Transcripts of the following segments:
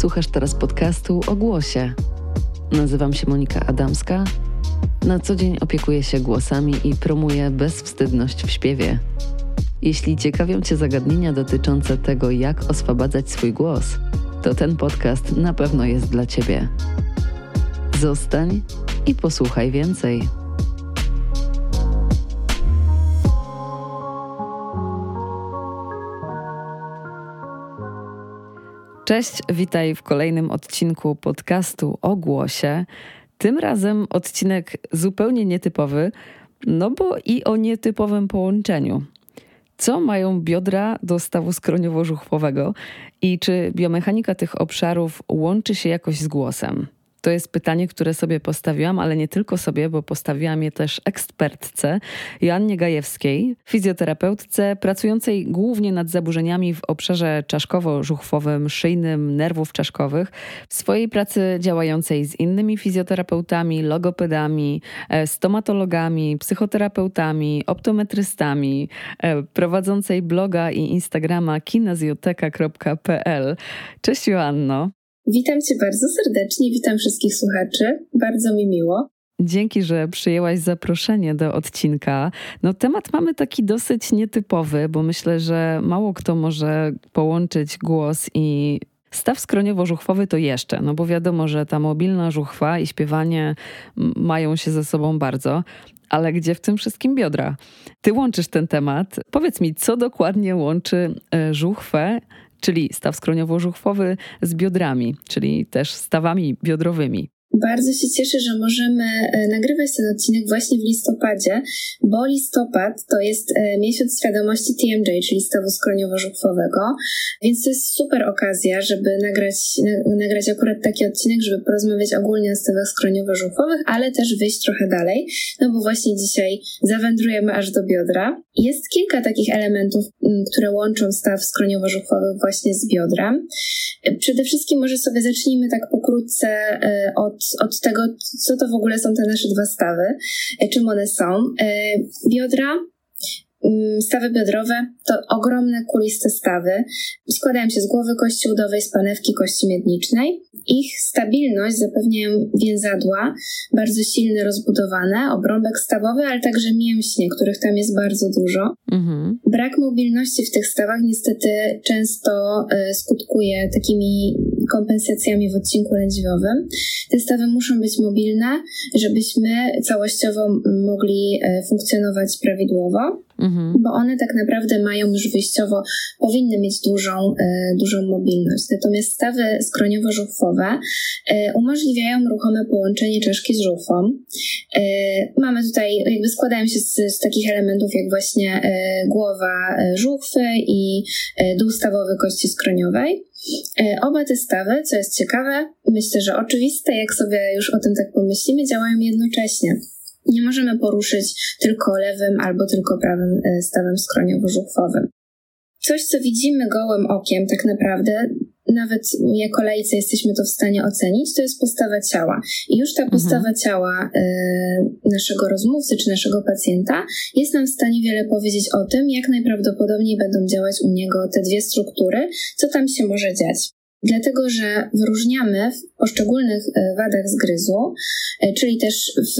Słuchasz teraz podcastu o głosie. Nazywam się Monika Adamska. Na co dzień opiekuję się głosami i promuję bezwstydność w śpiewie. Jeśli ciekawią Cię zagadnienia dotyczące tego, jak oswabadzać swój głos, to ten podcast na pewno jest dla Ciebie. Zostań i posłuchaj więcej. Cześć, witaj w kolejnym odcinku podcastu o głosie. Tym razem odcinek zupełnie nietypowy, no bo i o nietypowym połączeniu. Co mają biodra do stawu skroniowo-żuchwowego i czy biomechanika tych obszarów łączy się jakoś z głosem? To jest pytanie, które sobie postawiłam, ale nie tylko sobie, bo postawiłam je też ekspertce Joannie Gajewskiej, fizjoterapeutce pracującej głównie nad zaburzeniami w obszarze czaszkowo-żuchwowym, szyjnym, nerwów czaszkowych. W swojej pracy działającej z innymi fizjoterapeutami, logopedami, e, stomatologami, psychoterapeutami, optometrystami, e, prowadzącej bloga i Instagrama kinezjoteka.pl. Cześć Joanno. Witam Cię bardzo serdecznie, witam wszystkich słuchaczy. Bardzo mi miło. Dzięki, że przyjęłaś zaproszenie do odcinka. No, temat mamy taki dosyć nietypowy, bo myślę, że mało kto może połączyć głos i Staw skroniowo-żuchwowy to jeszcze, no bo wiadomo, że ta mobilna żuchwa i śpiewanie mają się ze sobą bardzo, ale gdzie w tym wszystkim biodra? Ty łączysz ten temat. Powiedz mi, co dokładnie łączy e, żuchwę czyli staw skroniowo-żuchwowy z biodrami, czyli też stawami biodrowymi. Bardzo się cieszę, że możemy e, nagrywać ten odcinek właśnie w listopadzie, bo listopad to jest e, miesiąc świadomości TMJ, czyli stawu skroniowo-żuchwowego, więc to jest super okazja, żeby nagrać, nagrać akurat taki odcinek, żeby porozmawiać ogólnie o stawach skroniowo-żuchwowych, ale też wyjść trochę dalej, no bo właśnie dzisiaj zawędrujemy aż do biodra. Jest kilka takich elementów, które łączą staw skroniowo-żuchwowy właśnie z biodra. E, przede wszystkim może sobie zacznijmy tak pokrótce od od, tego, co to w ogóle są te nasze dwa stawy, e, czym one są. E, biodra Mm, stawy biodrowe to ogromne kuliste stawy. Składają się z głowy kości udowej, z panewki kości miednicznej. Ich stabilność zapewniają więzadła, bardzo silne, rozbudowane, obrąbek stawowy, ale także mięśnie, których tam jest bardzo dużo. Mhm. Brak mobilności w tych stawach niestety często y, skutkuje takimi kompensacjami w odcinku lędźwiowym. Te stawy muszą być mobilne, żebyśmy całościowo mogli y, funkcjonować prawidłowo. Mhm. bo one tak naprawdę mają już wyjściowo, powinny mieć dużą, e, dużą mobilność. Natomiast stawy skroniowo-żuchwowe e, umożliwiają ruchome połączenie czaszki z żuchwą. E, mamy tutaj, jakby składają się z, z takich elementów jak właśnie głowa żuchwy i dół stawowy kości skroniowej. Oba te stawy, co jest ciekawe, myślę, że oczywiste, jak sobie już o tym tak pomyślimy, działają jednocześnie. Nie możemy poruszyć tylko lewym albo tylko prawym e, stawem skroniowo-żuchwowym. Coś, co widzimy gołym okiem, tak naprawdę, nawet jako lejcy jesteśmy to w stanie ocenić, to jest postawa ciała. I już ta postawa mhm. ciała y, naszego rozmówcy czy naszego pacjenta jest nam w stanie wiele powiedzieć o tym, jak najprawdopodobniej będą działać u niego te dwie struktury, co tam się może dziać. Dlatego, że wyróżniamy w poszczególnych e, wadach zgryzu, e, czyli też w,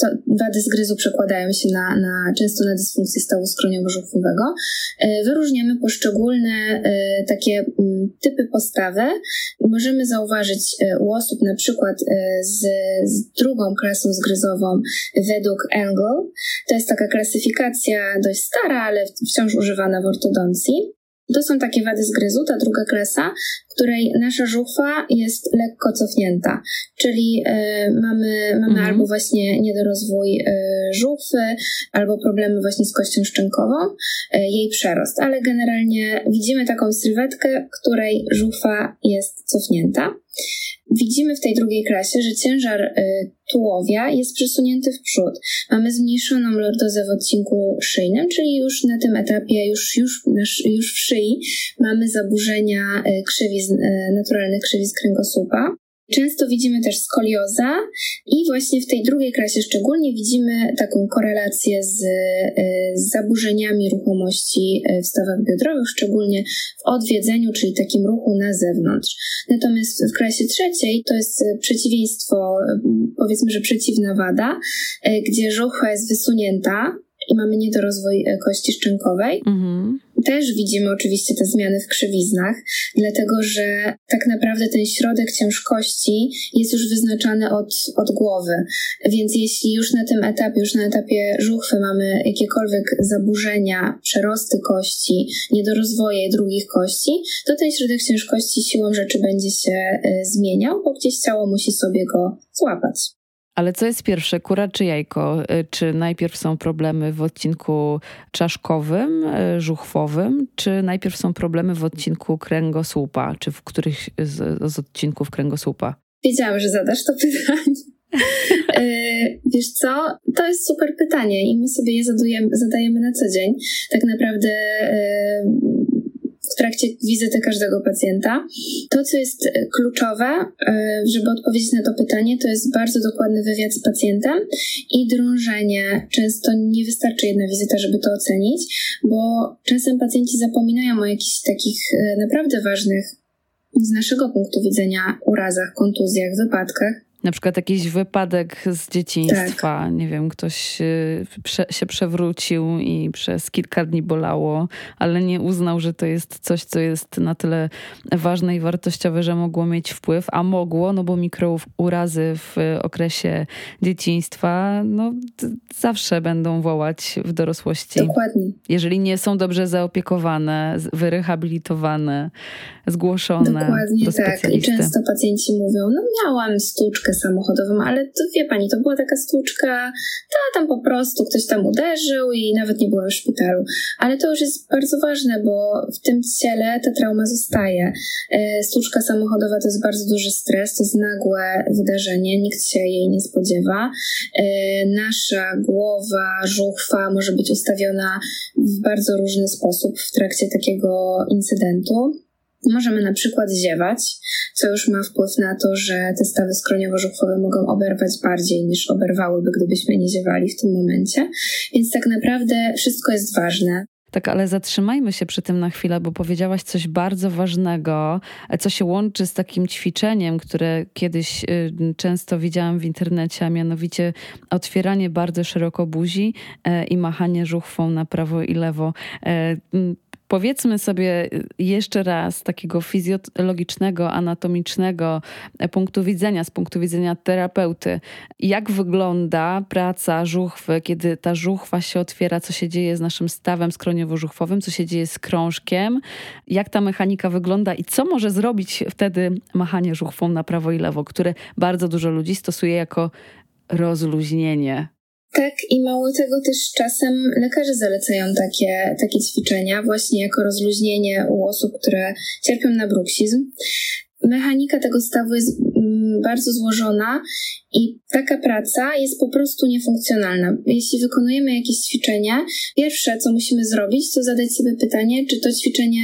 to, wady zgryzu przekładają się na, na, często na dysfunkcję stawu skroniowo-żuchwowego, e, wyróżniamy poszczególne takie typy postawy. Możemy zauważyć u osób na przykład z, z drugą klasą zgryzową według Angle. To jest taka klasyfikacja dość stara, ale wciąż używana w ortodoncji. To są takie wady zgryzu, ta druga klasa, w której nasza żuchwa jest lekko cofnięta, czyli y, mamy, mamy mhm. albo właśnie niedorozwój y, żuchwy, albo problemy właśnie z kością szczękową, y, jej przerost, ale generalnie widzimy taką sylwetkę, której żuchwa jest cofnięta. Widzimy w tej drugiej klasie, że ciężar y, tułowia jest przesunięty w przód. Mamy zmniejszoną lordozę w odcinku szyjnym, czyli już na tym etapie, już, już, już w szyi mamy zaburzenia y, krzywiz, y, naturalnych krzywiz kręgosłupa. Często widzimy też skolioza i właśnie w tej drugiej klasie szczególnie widzimy taką korelację z, e, z zaburzeniami ruchomości e, w stawach biodrowych, szczególnie w odwiedzeniu, czyli takim ruchu na zewnątrz. Natomiast w klasie trzeciej to jest przeciwieństwo, powiedzmy, że przeciwna wada, gdzie żuchwa jest wysunięta, i mamy niedorozwój e, kości szczękowej. Mhm. Też widzimy oczywiście te zmiany w krzywiznach, dlatego że tak naprawdę ten środek ciężkości jest już wyznaczany od, od głowy. Więc jeśli już na tym etapie, już na etapie żuchwy mamy jakiekolwiek zaburzenia, przerosty kości, niedorozwoje drugich kości, to ten środek ciężkości siłą rzeczy będzie się e, zmieniał, bo gdzieś ciało musi sobie go złapać. Ale co jest pierwsze, kura czy jajko? Y, czy najpierw są problemy w odcinku czaszkowym, y, żuchwowym, czy najpierw są problemy w odcinku kręgosłupa, czy w których z, z odcinków kręgosłupa? Wiedziałam, że zadasz to pytanie. Y, wiesz co? To jest super pytanie i my sobie je zadajemy, zadajemy na co dzień. Tak naprawdę w trakcie wizyty każdego pacjenta. To, co jest e, kluczowe, e, żeby odpowiedzieć na to pytanie, to jest bardzo dokładny wywiad z pacjentem i drążenie. Często nie wystarczy jedna wizyta, żeby to ocenić, bo czasem pacjenci zapominają o jakichś takich e, naprawdę ważnych z naszego punktu widzenia urazach, kontuzjach, wypadkach na przykład jakiś wypadek z dzieciństwa, tak. nie wiem, ktoś y, prze, się przewrócił i przez kilka dni bolało, ale nie uznał, że to jest coś, co jest na tyle ważne i wartościowe, że mogło mieć wpływ, a mogło, no bo mikrourazy w okresie dzieciństwa, no zawsze będą wołać w dorosłości. Dokładnie. Jeżeli nie są dobrze zaopiekowane, wyrehabilitowane, zgłoszone Dokładnie do tak. I często pacjenci mówią, no miałam stuczkę samochodową, ale to wie pani, to była taka stuczka, ta tam po prostu ktoś tam uderzył i nawet nie była w szpitalu. Ale to już jest bardzo ważne, bo w tym ciele ta trauma zostaje. E, stuczka samochodowa to jest bardzo duży stres, to jest nagłe wydarzenie, nikt się jej nie spodziewa. E, nasza głowa, żuchwa może być ustawiona w bardzo różny sposób w trakcie takiego incydentu. Możemy na przykład ziewać, co już ma wpływ na to, że te stawy skroniowo-żuchwowe mogą oberwać bardziej niż oberwałyby, gdybyśmy nie ziewali w tym momencie. Więc tak naprawdę wszystko jest ważne. Tak, ale zatrzymajmy się przy tym na chwilę, bo powiedziałaś coś bardzo ważnego, co się łączy z takim ćwiczeniem, które kiedyś y, często widziałam w internecie, a mianowicie otwieranie bardzo szeroko buzi e, i machanie żuchwą na prawo i lewo. E, Powiedzmy sobie jeszcze raz takiego fizjologicznego, anatomicznego punktu widzenia, z punktu widzenia terapeuty, jak wygląda praca żuchwy, kiedy ta żuchwa się otwiera, co się dzieje z naszym stawem skroniowo-żuchwowym, co się dzieje z krążkiem, jak ta mechanika wygląda? I co może zrobić wtedy machanie żuchwą na prawo i lewo, które bardzo dużo ludzi stosuje jako rozluźnienie tak, i mało tego też czasem lekarze zalecają takie, takie ćwiczenia, właśnie jako rozluźnienie u osób, które cierpią na bruksizm. Mechanika tego stawu jest mm, bardzo złożona i taka praca jest po prostu niefunkcjonalna. Jeśli wykonujemy jakieś ćwiczenie, pierwsze co musimy zrobić, to zadać sobie pytanie, czy to ćwiczenie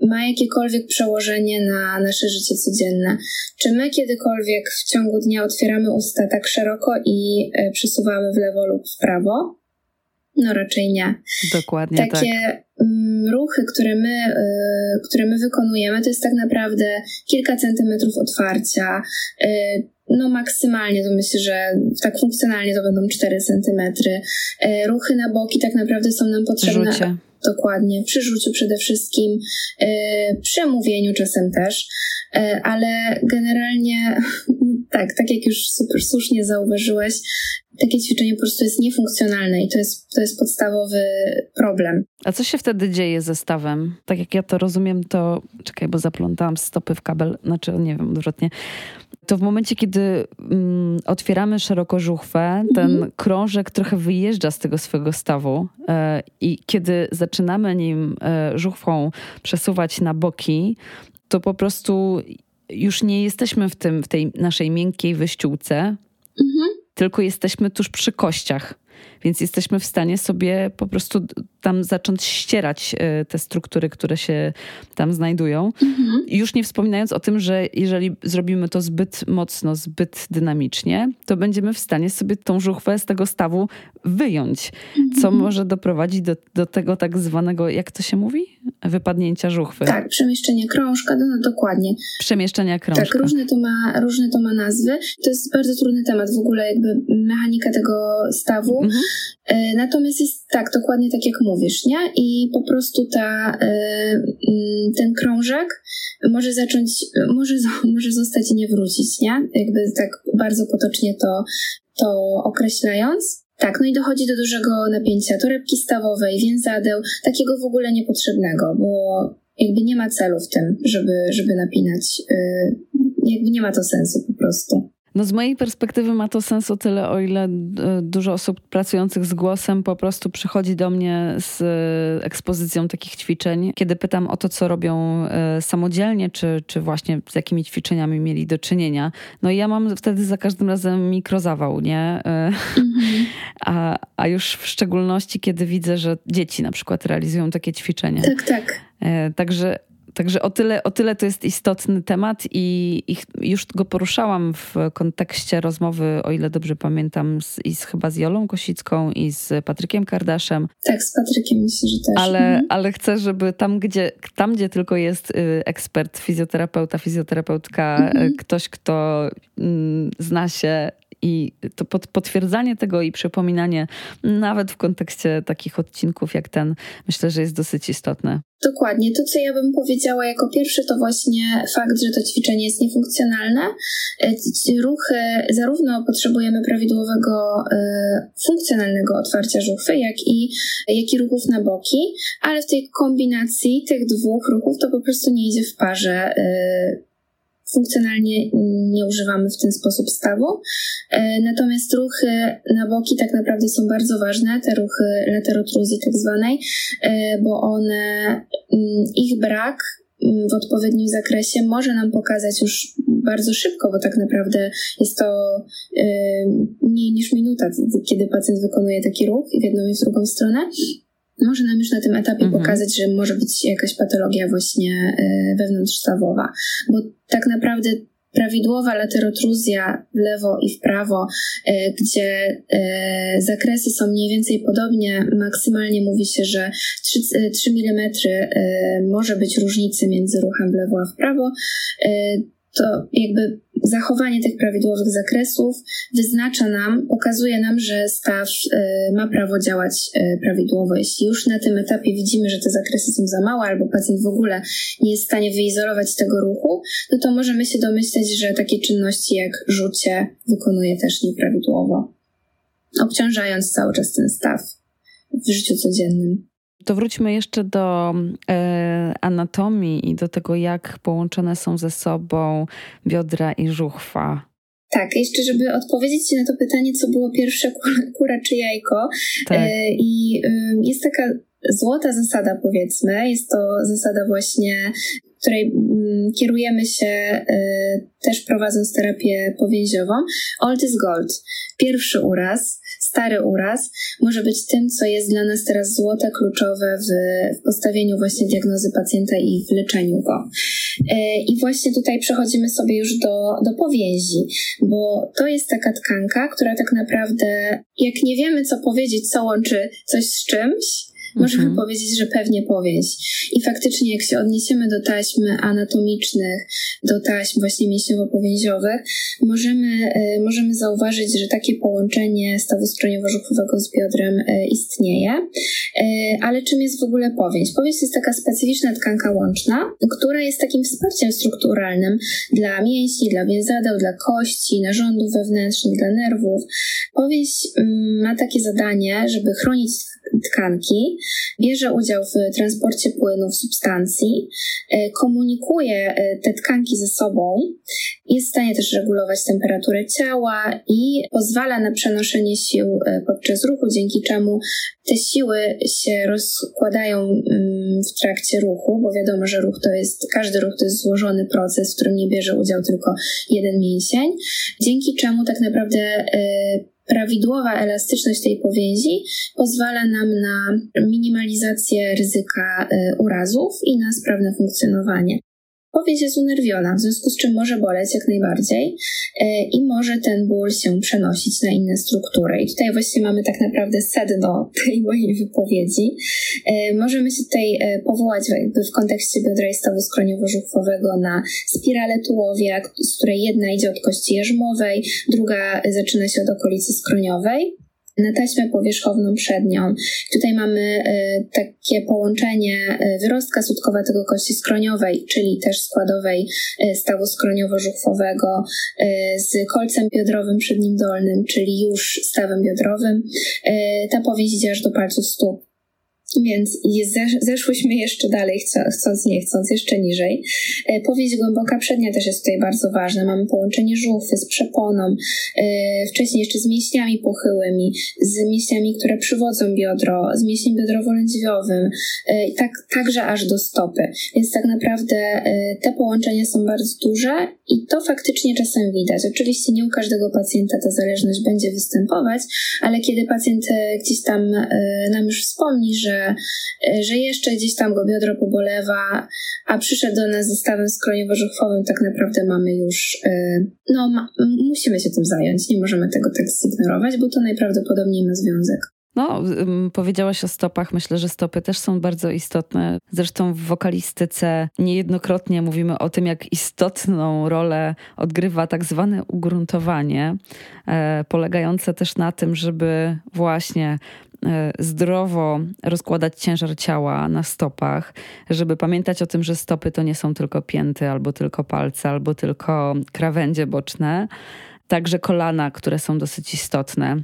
ma jakiekolwiek przełożenie na nasze życie codzienne. Czy my kiedykolwiek w ciągu dnia otwieramy usta tak szeroko i e, przesuwamy w lewo lub w prawo? No raczej nie. Dokładnie Takie tak. ruchy, które my, e, które my wykonujemy, to jest tak naprawdę kilka centymetrów otwarcia. E, no maksymalnie to myślę, że tak funkcjonalnie to będą 4 centymetry. Ruchy na boki tak naprawdę są nam potrzebne. Rzucie Dokładnie, przy rzuciu przede wszystkim, yy, przy mówieniu czasem też, yy, ale generalnie tak, tak jak już super słusznie zauważyłeś, takie ćwiczenie po prostu jest niefunkcjonalne i to jest, to jest podstawowy problem. A co się wtedy dzieje ze stawem? Tak jak ja to rozumiem, to czekaj, bo zaplątałam stopy w kabel, znaczy nie wiem, odwrotnie to w momencie, kiedy mm, otwieramy szeroko żuchwę, ten mhm. krążek trochę wyjeżdża z tego swojego stawu e, i kiedy zaczynamy nim e, żuchwą przesuwać na boki, to po prostu już nie jesteśmy w, tym, w tej naszej miękkiej wyściółce, mhm. tylko jesteśmy tuż przy kościach. Więc jesteśmy w stanie sobie po prostu tam zacząć ścierać e, te struktury, które się tam znajdują. Mhm. Już nie wspominając o tym, że jeżeli zrobimy to zbyt mocno, zbyt dynamicznie, to będziemy w stanie sobie tą żuchwę z tego stawu wyjąć, co mhm. może doprowadzić do, do tego tak zwanego, jak to się mówi? Wypadnięcia żuchwy. Tak, przemieszczenie krążka, no, no dokładnie. Przemieszczenia krążka. Tak, różne to, ma, różne to ma nazwy. To jest bardzo trudny temat w ogóle, jakby mechanika tego stawu. Mhm. E, natomiast jest tak, dokładnie tak jak mówisz, nie? I po prostu ta, e, mm, ten krążek może zacząć, może, może zostać i nie wrócić, nie? Jakby tak bardzo potocznie to, to określając. Tak, no i dochodzi do dużego napięcia torebki stawowej, więzadeł, takiego w ogóle niepotrzebnego, bo jakby nie ma celu w tym, żeby, żeby napinać. Y, jakby nie ma to sensu po prostu. No z mojej perspektywy ma to sens o tyle, o ile e, dużo osób pracujących z głosem po prostu przychodzi do mnie z e, ekspozycją takich ćwiczeń. Kiedy pytam o to, co robią e, samodzielnie, czy, czy właśnie z jakimi ćwiczeniami mieli do czynienia, no i ja mam wtedy za każdym razem mikrozawał, nie? Mhm. A, a już w szczególności, kiedy widzę, że dzieci na przykład realizują takie ćwiczenia. Tak, tak. Także Także o tyle, o tyle to jest istotny temat i, i już go poruszałam w kontekście rozmowy, o ile dobrze pamiętam, z, i z, chyba z Jolą Kosicką i z Patrykiem Kardaszem. Tak, z Patrykiem myślę, że też. Ale, mhm. ale chcę, żeby tam gdzie, tam, gdzie tylko jest y, ekspert, fizjoterapeuta, fizjoterapeutka, mhm. Y, ktoś, kto mm, zna się i to potwierdzanie tego i przypominanie, nawet w kontekście takich odcinków jak ten, myślę, że jest dosyć istotne. Dokładnie. To, co ja bym powiedziała jako pierwsze, to właśnie fakt, że to ćwiczenie jest niefunkcjonalne. E, ruchy, zarówno potrzebujemy prawidłowego, e, funkcjonalnego otwarcia żuchwy, jak i, jak i ruchów na boki, ale w tej kombinacji tych dwóch ruchów to po prostu nie idzie w parze e, funkcjonalnie nie używamy w ten sposób stawu. E, natomiast ruchy na boki tak naprawdę są bardzo ważne, te ruchy laterotruzji tak zwanej, e, bo one, mm, ich brak mm, w odpowiednim zakresie może nam pokazać już bardzo szybko, bo tak naprawdę jest to e, mniej niż minuta, kiedy pacjent wykonuje taki ruch i w jedną i w drugą stronę może nam już na tym etapie mhm. pokazać, że może być jakaś patologia właśnie e, wewnątrzstawowa, bo tak naprawdę prawidłowa laterotruzja w lewo i w prawo, e, gdzie e, zakresy są mniej więcej podobnie, maksymalnie mówi się, że 3, 3 mm może być różnicy między ruchem w lewo a w prawo to jakby zachowanie tych prawidłowych zakresów wyznacza nam, pokazuje nam, że staw y, ma prawo działać y, prawidłowo. Jeśli już na tym etapie widzimy, że te zakresy są za małe, albo pacjent w ogóle nie jest w stanie wyizolować tego ruchu, no to możemy się domyśleć, że takie czynności jak rzucie wykonuje też nieprawidłowo, obciążając cały czas ten staw w życiu codziennym. To wróćmy jeszcze do e, anatomii i do tego, jak połączone są ze sobą biodra i żuchwa. Tak, jeszcze żeby odpowiedzieć Ci na to pytanie, co było pierwsze, kura czy jajko. Tak. E, I y, jest taka złota zasada, powiedzmy. Jest to zasada właśnie, której mm, kierujemy się y, też prowadząc terapię powięziową. Old is gold. Pierwszy uraz stary uraz może być tym, co jest dla nas teraz złote, kluczowe w, w postawieniu właśnie diagnozy pacjenta i w leczeniu go. E, I właśnie tutaj przechodzimy sobie już do, do powięzi, bo to jest taka tkanka, która tak naprawdę, jak nie wiemy, co powiedzieć, co łączy coś z czymś, Możemy mhm. powiedzieć, że pewnie powięź. I faktycznie, jak się odniesiemy do taśm anatomicznych, do taśm właśnie mięśniowo-powięziowych, możemy, e, możemy zauważyć, że takie połączenie stawu skroniowo-żuchwowego z biodrem e, istnieje. E, ale czym jest w ogóle? Powięź to jest taka specyficzna tkanka łączna, która jest takim wsparciem strukturalnym dla mięśni, dla więzadeł, dla kości, narządów wewnętrznych, dla nerwów. Powięź mm, ma takie zadanie, żeby chronić tkanki, bierze udział w transporcie płynów, substancji, e, komunikuje e, te tkanki ze sobą, jest w stanie też regulować temperaturę ciała i pozwala na przenoszenie sił e, podczas ruchu, dzięki czemu te siły się rozkładają mm, w trakcie ruchu, bo wiadomo, że ruch to jest, każdy ruch to jest złożony proces, w którym nie bierze udział tylko jeden mięsień, dzięki czemu tak naprawdę prawidłowa elastyczność tej powięzi pozwala nam na minimalizację ryzyka urazów i na sprawne funkcjonowanie. Powiedz jest unerwiona, w związku z czym może boleć jak najbardziej e, i może ten ból się przenosić na inne struktury. I tutaj właśnie mamy tak naprawdę sedno tej mojej wypowiedzi. E, możemy się tutaj e, powołać jakby w kontekście biodra stawu skroniowo-żuchwowego na spiralę tułowia, z której jedna idzie od kości jarzmowej, druga zaczyna się od okolicy skroniowej na taśmę powierzchowną przednią. Tutaj mamy e, takie połączenie e, wyrostka sutkowatego kości skroniowej, czyli też składowej e, stawu skroniowo-żuchwowego z kolcem biodrowym przednim dolnym, czyli już stawem biodrowym. Ta powieść idzie aż do palców stóp. Więc zeszłyśmy jeszcze dalej, chcąc, nie chcąc, jeszcze niżej. E, powieść głęboka przednia też jest tutaj bardzo ważna. Mamy połączenie żuchwy z przeponą, e, wcześniej jeszcze z mięśniami pochyłymi, z mięśniami, które przywodzą biodro, z mięśniem biodrowo-lędźwiowym, e, tak, także aż do stopy. Więc tak naprawdę te połączenia są bardzo duże i to faktycznie czasem widać. Oczywiście nie u każdego pacjenta ta zależność będzie występować, ale kiedy pacjent gdzieś tam nam już wspomni, że że, jeszcze gdzieś tam go biodro pobolewa, a przyszedł do nas ze stawem skroniowo-żuchwowym, tak naprawdę mamy już, e, no ma, musimy się tym zająć, nie możemy tego tak zignorować, bo to najprawdopodobniej ma związek. No, powiedziałaś o stopach. Myślę, że stopy też są bardzo istotne. Zresztą w wokalistyce niejednokrotnie mówimy o tym, jak istotną rolę odgrywa tak zwane ugruntowanie, e, polegające też na tym, żeby właśnie E, zdrowo rozkładać ciężar ciała na stopach, żeby pamiętać o tym, że stopy to nie są tylko pięty, albo tylko palce, albo tylko krawędzie boczne, także kolana, które są dosyć istotne.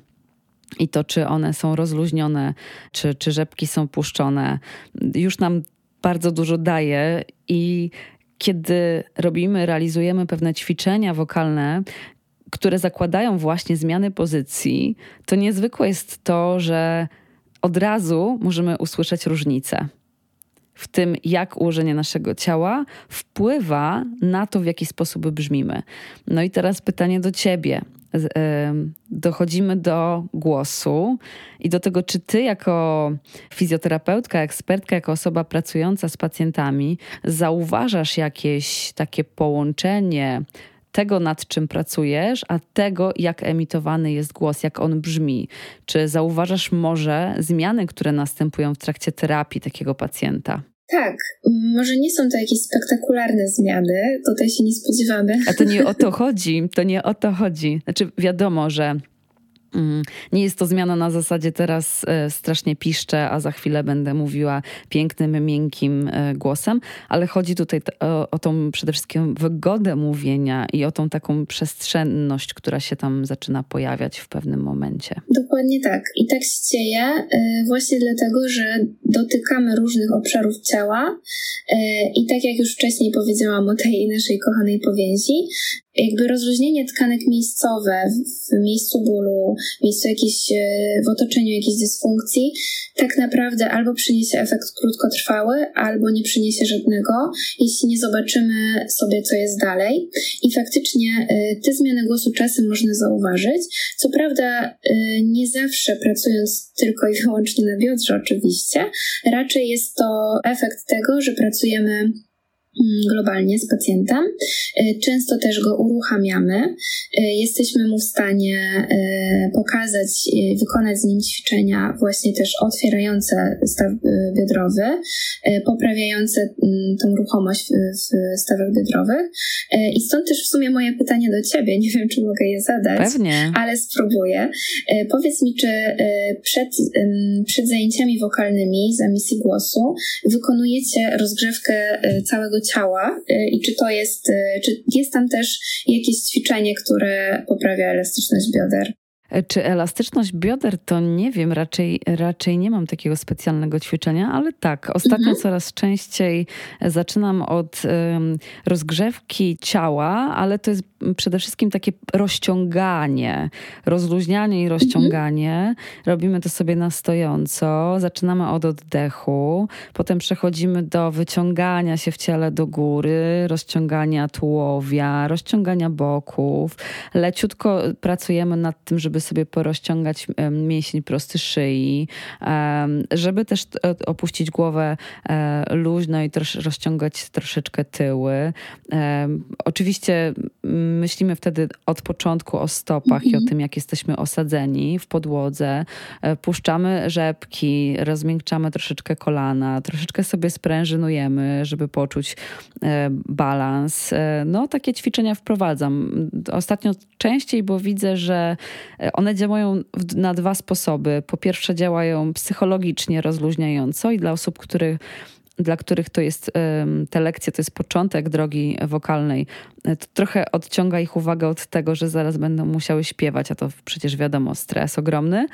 I to, czy one są rozluźnione, czy, czy rzepki są puszczone, już nam bardzo dużo daje i kiedy robimy, realizujemy pewne ćwiczenia wokalne, które zakładają właśnie zmiany pozycji, to niezwykłe jest to, że od razu możemy usłyszeć różnicę w tym, jak ułożenie naszego ciała wpływa na to, w jaki sposób brzmimy. No i teraz pytanie do ciebie. Dochodzimy do głosu i do tego, czy ty, jako fizjoterapeutka, ekspertka, jako osoba pracująca z pacjentami, zauważasz jakieś takie połączenie tego, nad czym pracujesz, a tego, jak emitowany jest głos, jak on brzmi. Czy zauważasz może zmiany, które następują w trakcie terapii takiego pacjenta? Tak, może nie są to jakieś spektakularne zmiany, tutaj się nie spodziewamy. A to nie o to chodzi, to nie o to chodzi. Znaczy, wiadomo, że nie jest to zmiana na zasadzie teraz e, strasznie piszczę, a za chwilę będę mówiła pięknym, miękkim e, głosem, ale chodzi tutaj o, o tą przede wszystkim wygodę mówienia i o tą taką przestrzenność, która się tam zaczyna pojawiać w pewnym momencie. Dokładnie tak. I tak się dzieje e, właśnie dlatego, że dotykamy różnych obszarów ciała i tak jak już wcześniej powiedziałam o tej naszej kochanej powięzi, jakby rozluźnienie tkanek miejscowe w miejscu bólu, w miejscu jakiejś, e, w otoczeniu jakiejś dysfunkcji, tak naprawdę albo przyniesie efekt krótkotrwały, albo nie przyniesie żadnego, jeśli nie zobaczymy sobie, co jest dalej. I faktycznie e, te zmiany głosu czasem można zauważyć. Co prawda, e, nie zawsze pracując tylko i wyłącznie na biodrze, oczywiście, raczej jest to efekt tego, że pracujemy globalnie z pacjentem. E, często też go uruchamiamy. E, jesteśmy mu w stanie e, pokazać, wykonać z nim ćwiczenia właśnie też otwierające staw biodrowy, poprawiające mm, tą ruchomość w stawach biodrowych. I stąd też w sumie moje pytanie do Ciebie, nie wiem czy mogę je zadać, Pewnie. ale spróbuję. Powiedz mi, czy przed, przed zajęciami wokalnymi za misji głosu wykonujecie rozgrzewkę całego ciała y, i czy to jest, y, czy jest tam też jakieś ćwiczenie, które poprawia elastyczność bioder? E, czy elastyczność bioder to nie wiem, raczej, raczej nie mam takiego specjalnego ćwiczenia, ale tak, ostatnio mhm. coraz częściej zaczynam od um, rozgrzewki ciała, ale to jest przede wszystkim takie rozciąganie, rozluźnianie i rozciąganie. Mhm. Robimy to sobie na stojąco. Zaczynamy od oddechu, potem przechodzimy do wyciągania się w ciele do góry, rozciągania tułowia, rozciągania boków. Leciutko pracujemy nad tym, żeby sobie porozciągać mięsień prosty szyi, żeby też opuścić głowę e, luźno i rozciągać troszeczkę tyły. Oczywiście myślimy wtedy od początku o stopach i o mhm. tym, jak jesteśmy osadzeni w podłodze. E, puszczamy rzepki, rozmiękczamy troszeczkę kolana, troszeczkę sobie sprężynujemy, żeby poczuć e, balans. E, no, takie ćwiczenia wprowadzam. Ostatnio częściej, bo widzę, że one działają na dwa sposoby. Po pierwsze, działają psychologicznie rozluźniająco i dla osób, których dla których to jest te lekcje, to jest początek drogi wokalnej, e, to trochę odciąga ich uwagę od tego, że zaraz będą musiały śpiewać, a to przecież wiadomo, stres ogromny.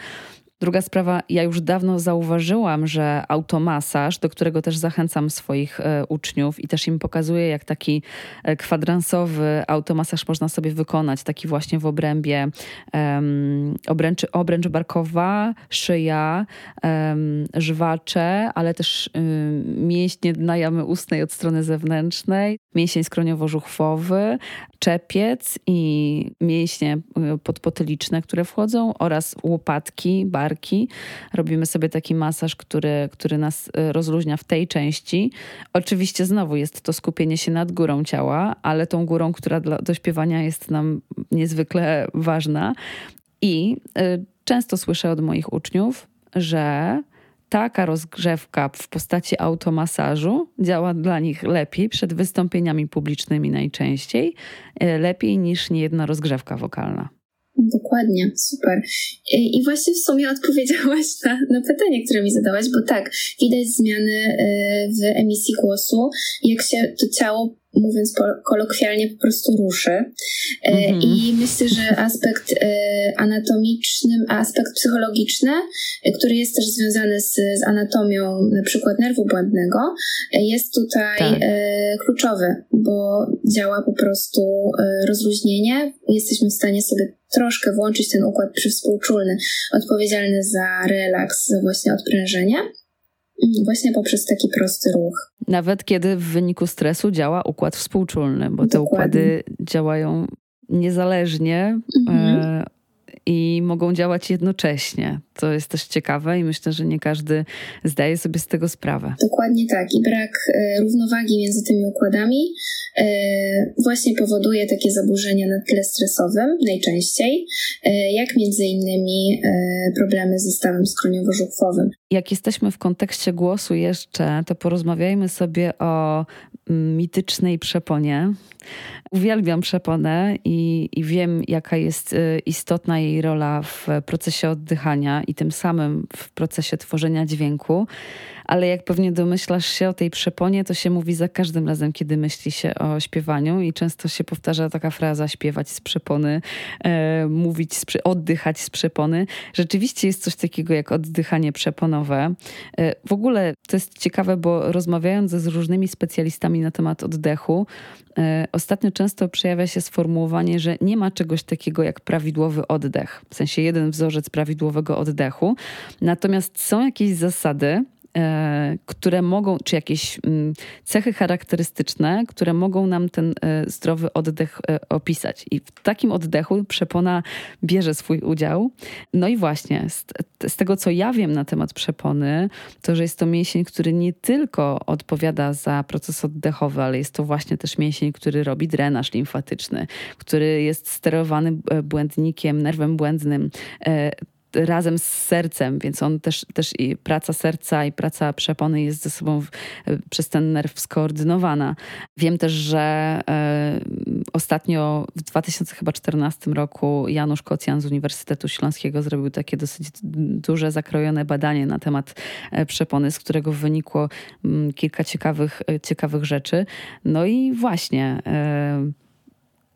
Druga sprawa, ja już dawno zauważyłam, że automasaż, do którego też zachęcam swoich e, uczniów i też im pokazuję, jak taki e, kwadransowy automasaż można sobie wykonać, taki właśnie w obrębie um, obręcz, obręcz barkowa, szyja, żwacze, ale też um, mięśnie dna jamy ustnej od strony zewnętrznej, mięsień skroniowo-żuchwowy, czepiec i mięśnie e, podpotyliczne, które wchodzą oraz łopatki, barki. Robimy sobie taki masaż, który, który nas e, rozluźnia w tej części. Oczywiście znowu jest to skupienie się nad górą ciała, ale tą górą, która dla, do śpiewania jest nam niezwykle ważna. I y, często słyszę od moich uczniów, że taka rozgrzewka w postaci automasażu działa dla nich lepiej przed wystąpieniami publicznymi najczęściej, e, lepiej niż niejedna rozgrzewka wokalna. Dokładnie, super. I właśnie w sumie odpowiedziałaś na, na pytanie, które mi zadałaś, bo tak, widać zmiany e, w emisji głosu, jak się to ciało mówiąc kolokwialnie, po prostu ruszy. Mm -hmm. I myślę, że aspekt e, anatomiczny, aspekt psychologiczny, który jest też związany z, z anatomią na przykład nerwu błędnego, jest tutaj tak. kluczowy, bo działa po prostu rozluźnienie. Jesteśmy w stanie sobie troszkę włączyć ten układ przywspółczulny, odpowiedzialny za relaks, za właśnie odprężenie. Właśnie poprzez taki prosty ruch. Nawet kiedy w wyniku stresu działa układ współczulny, bo te układy działają niezależnie mhm. e, i mogą działać jednocześnie. To jest też ciekawe i myślę, że nie każdy zdaje sobie z tego sprawę. Dokładnie tak. I brak e, równowagi między tymi układami e, właśnie powoduje takie zaburzenia na tle stresowym najczęściej, e, jak między innymi problemy ze stawem skroniowo-żuchwowym. Jak jesteśmy w kontekście głosu jeszcze, to porozmawiajmy sobie o mm, mitycznej przeponie. Uwielbiam przeponę i, i wiem, jaka jest istotna jej rola w procesie oddychania i tym samym w procesie tworzenia dźwięku ale jak pewnie domyślasz się o tej przeponie, to się mówi za każdym razem, kiedy myśli się o śpiewaniu i często się powtarza taka fraza śpiewać z przepony, e, mówić, z, oddychać z przepony. Rzeczywiście jest coś takiego jak oddychanie przeponowe. E, w ogóle to jest ciekawe, bo rozmawiając z różnymi specjalistami na temat oddechu, e, ostatnio często przejawia się sformułowanie, że nie ma czegoś takiego jak prawidłowy oddech, w sensie jeden wzorzec prawidłowego oddechu. Natomiast są jakieś zasady, E, które mogą, czy jakieś mm, cechy charakterystyczne, które mogą nam ten e, zdrowy oddech e, opisać. I w takim oddechu przepona bierze swój udział. No i właśnie, z, z tego co ja wiem na temat przepony, to że jest to mięsień, który nie tylko odpowiada za proces oddechowy, ale jest to właśnie też mięsień, który robi drenaż limfatyczny, który jest sterowany błędnikiem, nerwem błędnym razem z sercem, więc on też, też i praca serca i praca przepony jest ze sobą w, przez ten nerw skoordynowana. Wiem też, że e, ostatnio w 2014 roku Janusz Kocjan z Uniwersytetu Śląskiego zrobił takie dosyć duże, zakrojone badanie na temat e, przepony, z którego wynikło mm, kilka ciekawych, e, ciekawych rzeczy. No i właśnie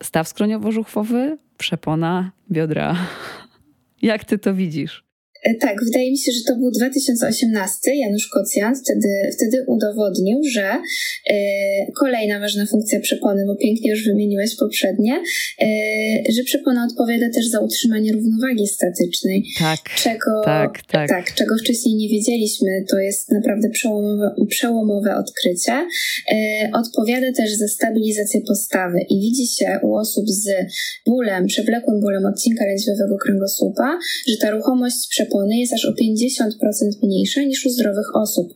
staw skroniowo-żuchwowy, przepona biodra. Jak ty to widzisz? E, tak, wydaje mi się, że to był 2018. Janusz Kocjan wtedy, wtedy udowodnił, że e, kolejna ważna funkcja przepony, bo pięknie już wymieniłeś poprzednie, e, że przepona odpowiada też za utrzymanie równowagi statycznej. Tak. Czego, tak, tak. tak czego wcześniej nie wiedzieliśmy. To jest naprawdę przełomowe, przełomowe odkrycie. Odpowiada też za stabilizację postawy i widzi się u osób z bólem, przewlekłym bólem odcinka lędźwiowego kręgosłupa, że ta ruchomość przepony przepony jest aż o 50% mniejsza niż u zdrowych osób.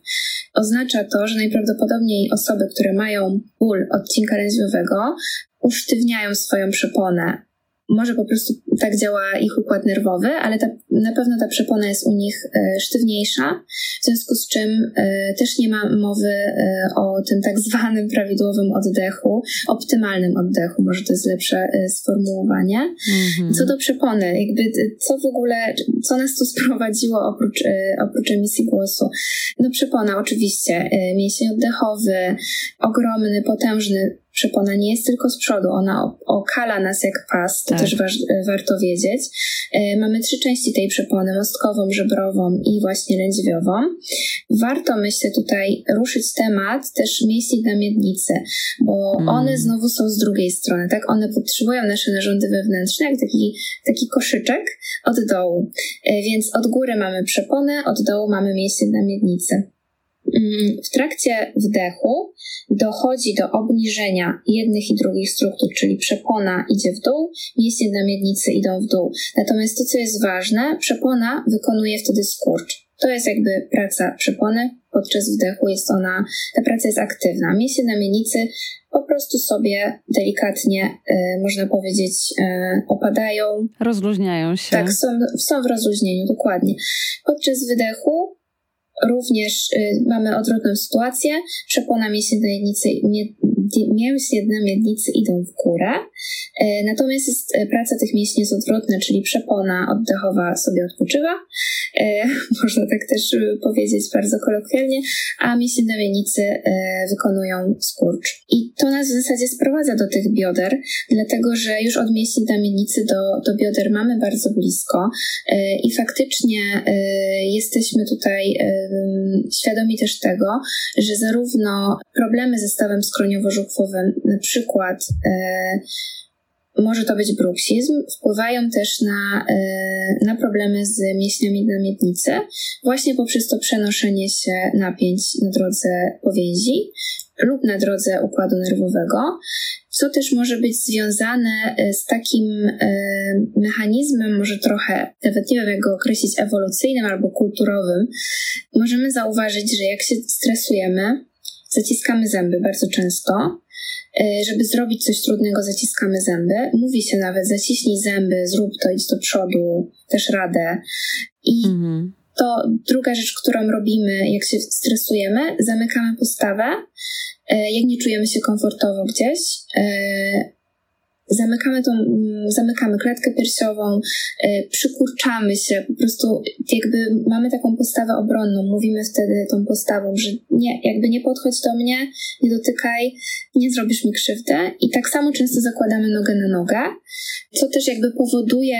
Oznacza to, że najprawdopodobniej osoby, które mają ból odcinka lędźwiowego, usztywniają swoją przeponę może po prostu tak działa ich układ nerwowy, ale ta, na pewno ta przepona jest u nich e, sztywniejsza, w związku z czym e, też nie ma mowy e, o tym tak zwanym prawidłowym oddechu, optymalnym oddechu, może to jest lepsze sformułowanie. Mhm. Co do przepony, jakby co w ogóle, co nas tu sprowadziło oprócz, oprócz emisji głosu? No przepona oczywiście, mięsień oddechowy, ogromny, potężny, Przepona nie jest tylko z przodu, ona okala nas jak pas, to tak. też warto wiedzieć. E, mamy trzy części tej przepony, mostkową, żebrową i właśnie lędźwiową. Warto, myślę, tutaj ruszyć temat też mięśni na miednicy, bo mm. one znowu są z drugiej strony, tak? One potrzebują nasze narządy wewnętrzne, jak taki, taki koszyczek od dołu. E, więc od góry mamy przeponę, od dołu mamy mięśnie na miednicy. Mm, w trakcie wdechu dochodzi do obniżenia jednych i drugich struktur, czyli przepona idzie w dół, mięśnie na miednicy idą w dół. Natomiast to, co jest ważne, przepona wykonuje wtedy skurcz. To jest jakby praca przepony. Podczas wdechu jest ona, ta praca jest aktywna. Mięśnie na miednicy po prostu sobie delikatnie, y, można powiedzieć, y, opadają. Rozluźniają się. Tak, są, są w rozluźnieniu, dokładnie. Podczas wydechu Również y, mamy odwrotną sytuację. Przepona mięśnicy, mięśnie na miednicy idą w górę, e, natomiast jest, e, praca tych mięśni jest odwrotna, czyli przepona oddechowa sobie odpoczywa, e, można tak też powiedzieć bardzo kolokwialnie, a mięśnie na miednicy wykonują skurcz. I to nas w zasadzie sprowadza do tych bioder, dlatego że już od mięśni na miednicy do, do bioder mamy bardzo blisko i faktycznie jesteśmy tutaj świadomi też tego, że zarówno problemy ze stawem skroniowo-żuchwowym, na przykład e, może to być bruksizm, wpływają też na, e, na problemy z mięśniami na miednicy, właśnie poprzez to przenoszenie się napięć na drodze powięzi lub na drodze układu nerwowego, co też może być związane e, z takim mechanizmem, może trochę, nawet nie wiem jak go określić, ewolucyjnym albo kulturowym. Możemy zauważyć, że jak się stresujemy, zaciskamy zęby bardzo często. E, żeby zrobić coś trudnego, zaciskamy zęby. Mówi się nawet, zaciśnij zęby, zrób to, idź do przodu, też radę. I mhm. to druga rzecz, którą robimy, jak się stresujemy, zamykamy postawę E, jak nie czujemy się komfortowo gdzieś, e, zamykamy, tą, mm, zamykamy klatkę piersiową, e, przykurczamy się, po prostu jakby mamy taką postawę obronną, mówimy wtedy tą postawą, że nie, jakby nie podchodź do mnie, nie dotykaj, nie zrobisz mi krzywdy i tak samo często zakładamy nogę na nogę, co też jakby powoduje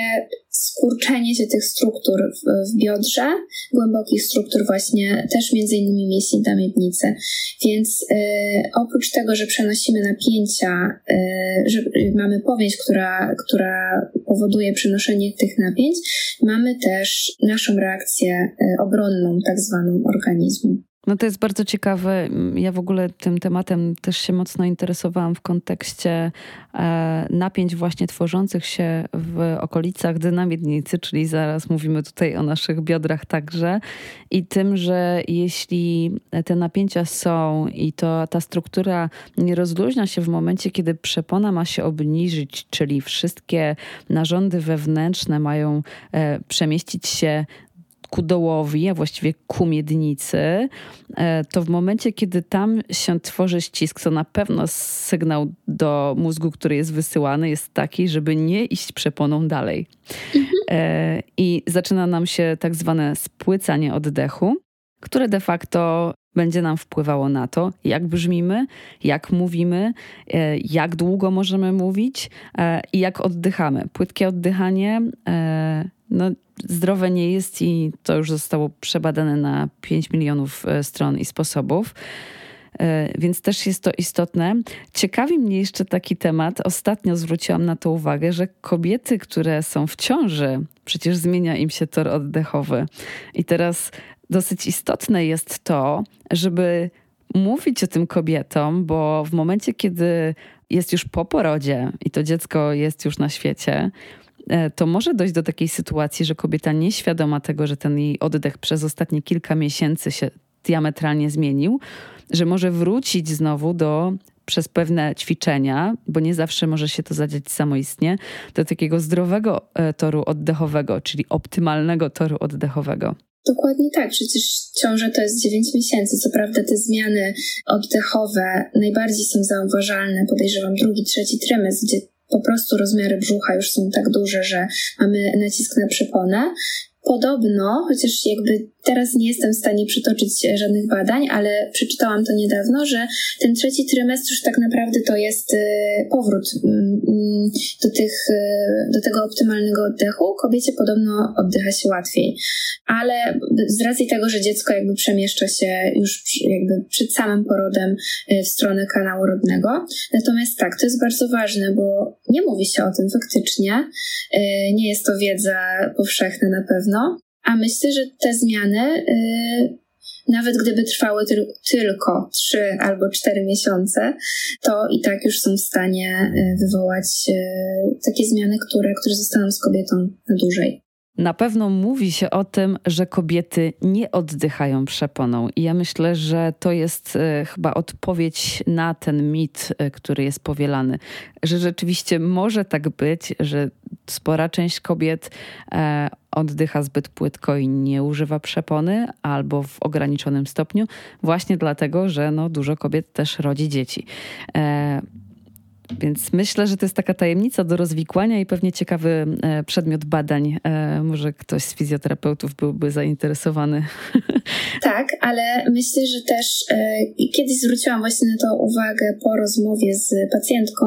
skurczenie się tych struktur w, w biodrze, głębokich struktur właśnie też między innymi mięśni na miednicy. Więc y, oprócz tego, że przenosimy napięcia, y, że mamy powięź, która, która powoduje przenoszenie tych napięć, mamy też naszą reakcję y, obronną, tak zwaną organizmu. No to jest bardzo ciekawe. Ja w ogóle tym tematem też się mocno interesowałam w kontekście e, napięć właśnie tworzących się w okolicach dynamiednicy, czyli zaraz mówimy tutaj o naszych biodrach także i tym, że jeśli te napięcia są i to ta struktura nie rozluźnia się w momencie, kiedy przepona ma się obniżyć, czyli wszystkie narządy wewnętrzne mają e, przemieścić się ku dołowi, a właściwie ku miednicy, e, to w momencie, kiedy tam się tworzy ścisk, to na pewno sygnał do mózgu, który jest wysyłany, jest taki, żeby nie iść przeponą dalej. Mhm. I zaczyna nam się tak zwane spłycanie oddechu, które de facto będzie nam wpływało na to, jak brzmimy, jak mówimy, e, jak długo możemy mówić e, i jak oddychamy. Płytkie oddychanie e, no, zdrowe nie jest i to już zostało przebadane na 5 milionów stron i sposobów. Więc też jest to istotne. Ciekawi mnie jeszcze taki temat. Ostatnio zwróciłam na to uwagę, że kobiety, które są w ciąży, przecież zmienia im się tor oddechowy. I teraz dosyć istotne jest to, żeby mówić o tym kobietom, bo w momencie, kiedy jest już po porodzie i to dziecko jest już na świecie, e, to może dojść do takiej sytuacji, że kobieta nieświadoma tego, że ten jej oddech przez ostatnie kilka miesięcy się diametralnie zmienił, że może wrócić znowu do przez pewne ćwiczenia, bo nie zawsze może się to zadziać samoistnie, do takiego zdrowego e, toru oddechowego, czyli optymalnego toru oddechowego. Dokładnie tak, przecież ciąża to jest 9 miesięcy. Co prawda te zmiany oddechowe najbardziej są zauważalne, podejrzewam, drugi, trzeci trymestr, gdzie po prostu rozmiary brzucha już są tak duże, że mamy nacisk na przyponę. Podobno, chociaż jakby teraz nie jestem w stanie przytoczyć żadnych badań, ale przeczytałam to niedawno, że ten trzeci trymestr już tak naprawdę to jest y, powrót mm, mm, do, tych, y, do tego optymalnego oddechu. Kobiecie podobno oddycha się łatwiej, ale z racji tego, że dziecko jakby przemieszcza się już jakby przed samym porodem w stronę kanału rodnego. Natomiast tak, to jest bardzo ważne, bo nie mówi się o tym faktycznie. Nie jest to wiedza powszechna na pewno. A myślę, że te zmiany, y, nawet gdyby trwały tylko 3 albo 4 miesiące, to i tak już są w stanie y, wywołać y, takie zmiany, które, które zostaną z kobietą na dłużej. Na pewno mówi się o tym, że kobiety nie oddychają przeponą, i ja myślę, że to jest e, chyba odpowiedź na ten mit, e, który jest powielany, że rzeczywiście może tak być, że spora część kobiet e, oddycha zbyt płytko i nie używa przepony, albo w ograniczonym stopniu, właśnie dlatego, że no, dużo kobiet też rodzi dzieci. Więc myślę, że to jest taka tajemnica do rozwikłania i pewnie ciekawy e, przedmiot badań. E, może ktoś z fizjoterapeutów byłby zainteresowany. Tak, ale myślę, że też e, kiedyś zwróciłam właśnie na to uwagę po rozmowie z pacjentką.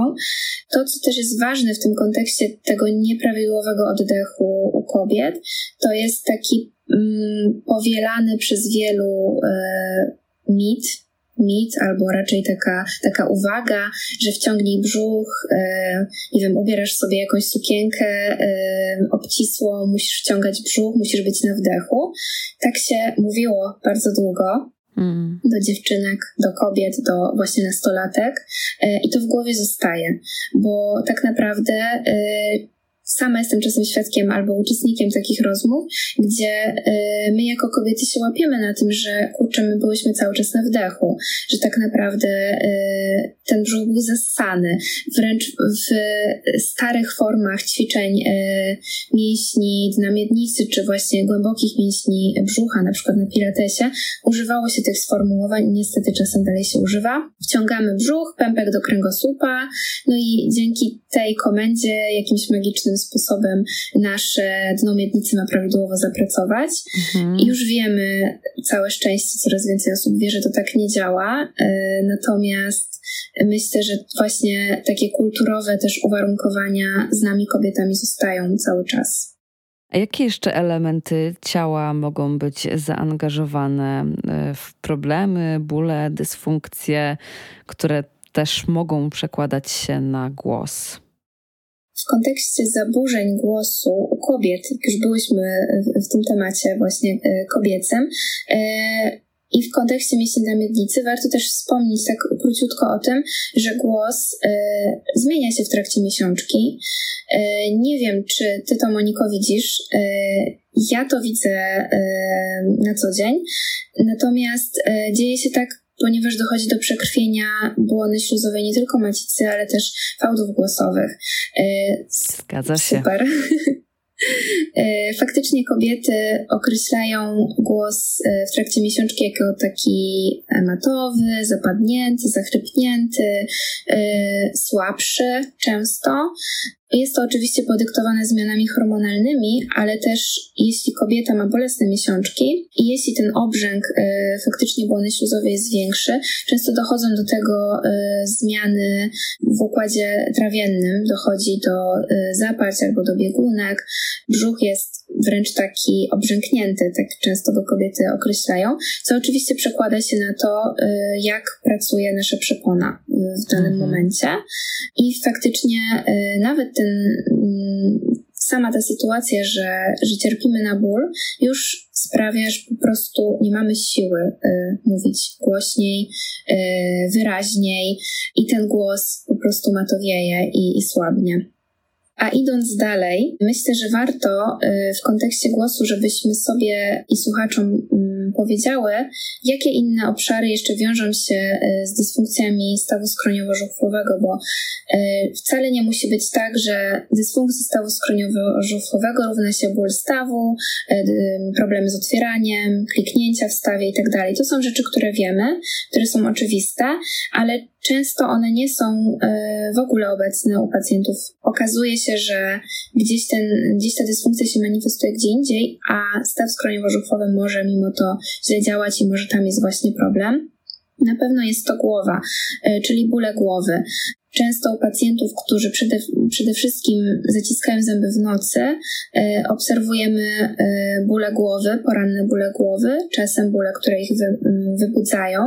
To, co też jest ważne w tym kontekście tego nieprawidłowego oddechu u kobiet, to jest taki mm, powielany przez wielu mit, mit, albo raczej taka, taka uwaga, że wciągnij brzuch, e, nie wiem, ubierasz sobie jakąś sukienkę e, obcisłą, musisz wciągać brzuch, musisz być na wdechu. Tak się mówiło bardzo długo. Mm. Do dziewczynek, do kobiet, do właśnie nastolatek, e, i to w głowie zostaje, bo tak naprawdę e, sama jestem czasem świadkiem albo uczestnikiem takich rozmów, gdzie y, my jako kobiety się łapiemy na tym, że kurczę, my byłyśmy cały czas na wdechu, że tak naprawdę y, ten brzuch był zassany. Wręcz w starych formach ćwiczeń y, mięśni na miednicy, czy właśnie głębokich mięśni brzucha, na przykład na pilatesie, używało się tych sformułowań niestety czasem dalej się używa. Wciągamy brzuch, pępek do kręgosłupa, no i dzięki tej komendzie jakimś magicznym sposobem nasze dno miednicy ma prawidłowo zapracować. Mhm. I już wiemy, całe szczęście, coraz więcej osób wie, że to tak nie działa. E, natomiast myślę, że właśnie takie kulturowe też uwarunkowania z nami kobietami zostają cały czas. A jakie jeszcze elementy ciała mogą być zaangażowane e, w problemy, bóle, dysfunkcje, które też mogą przekładać się na głos? W kontekście zaburzeń głosu u kobiet, już byłyśmy w, tym temacie właśnie e, kobiecym, e, i w kontekście mięśni na miednicy warto też wspomnieć tak króciutko o tym, że głos e, zmienia się w trakcie miesiączki. nie wiem, czy ty to, Moniko, widzisz. ja to widzę na co dzień. Natomiast dzieje się tak ponieważ dochodzi do przekrwienia błony śluzowej nie tylko macicy, ale też fałdów głosowych. E, Zgadza się. Super. E, faktycznie kobiety określają głos e, w trakcie miesiączki jako taki matowy, zapadnięty, zachrypnięty, słabszy często. Jest to oczywiście podyktowane zmianami hormonalnymi, ale też jeśli kobieta ma bolesne miesiączki i jeśli ten obrzęk y, faktycznie błony śluzowej jest większy, często dochodzą do tego y, zmiany w układzie trawiennym, dochodzi do y, zaparć albo do biegunek, brzuch jest wręcz taki obrzęknięty, tak często go kobiety określają, co oczywiście przekłada się na to, y, jak pracuje nasza przepona w danym mhm. momencie. I faktycznie y, nawet ten mm, sama ta sytuacja, że, że cierpimy na ból, już sprawia, że po prostu nie mamy siły y, mówić głośniej, y, wyraźniej i ten głos po prostu matowieje i, i słabnie. A idąc dalej, myślę, że warto y, w kontekście głosu, żebyśmy sobie i słuchaczom mm, powiedziały, jakie inne obszary jeszcze wiążą się y, z dysfunkcjami stawu skroniowo-żuchwowego, bo y, wcale nie musi być tak, że dysfunkcja stawu skroniowo-żuchwowego równa się ból stawu, problemy z otwieraniem, kliknięcia w stawie itd. Tak to są rzeczy, które wiemy, które są oczywiste, ale często one nie są w ogóle obecne u pacjentów. Okazuje się, że gdzieś, ten, gdzieś ta dysfunkcja się manifestuje gdzie indziej, a staw skroniowo-żuchwowy może mimo to źle działać i może tam jest właśnie problem. Na pewno jest to głowa, e, czyli bóle głowy. Często u pacjentów, którzy przede, przede wszystkim zaciskają zęby w nocy, e, obserwujemy e, bóle głowy, poranne bóle głowy, czasem bóle, które ich wy, wybudzają,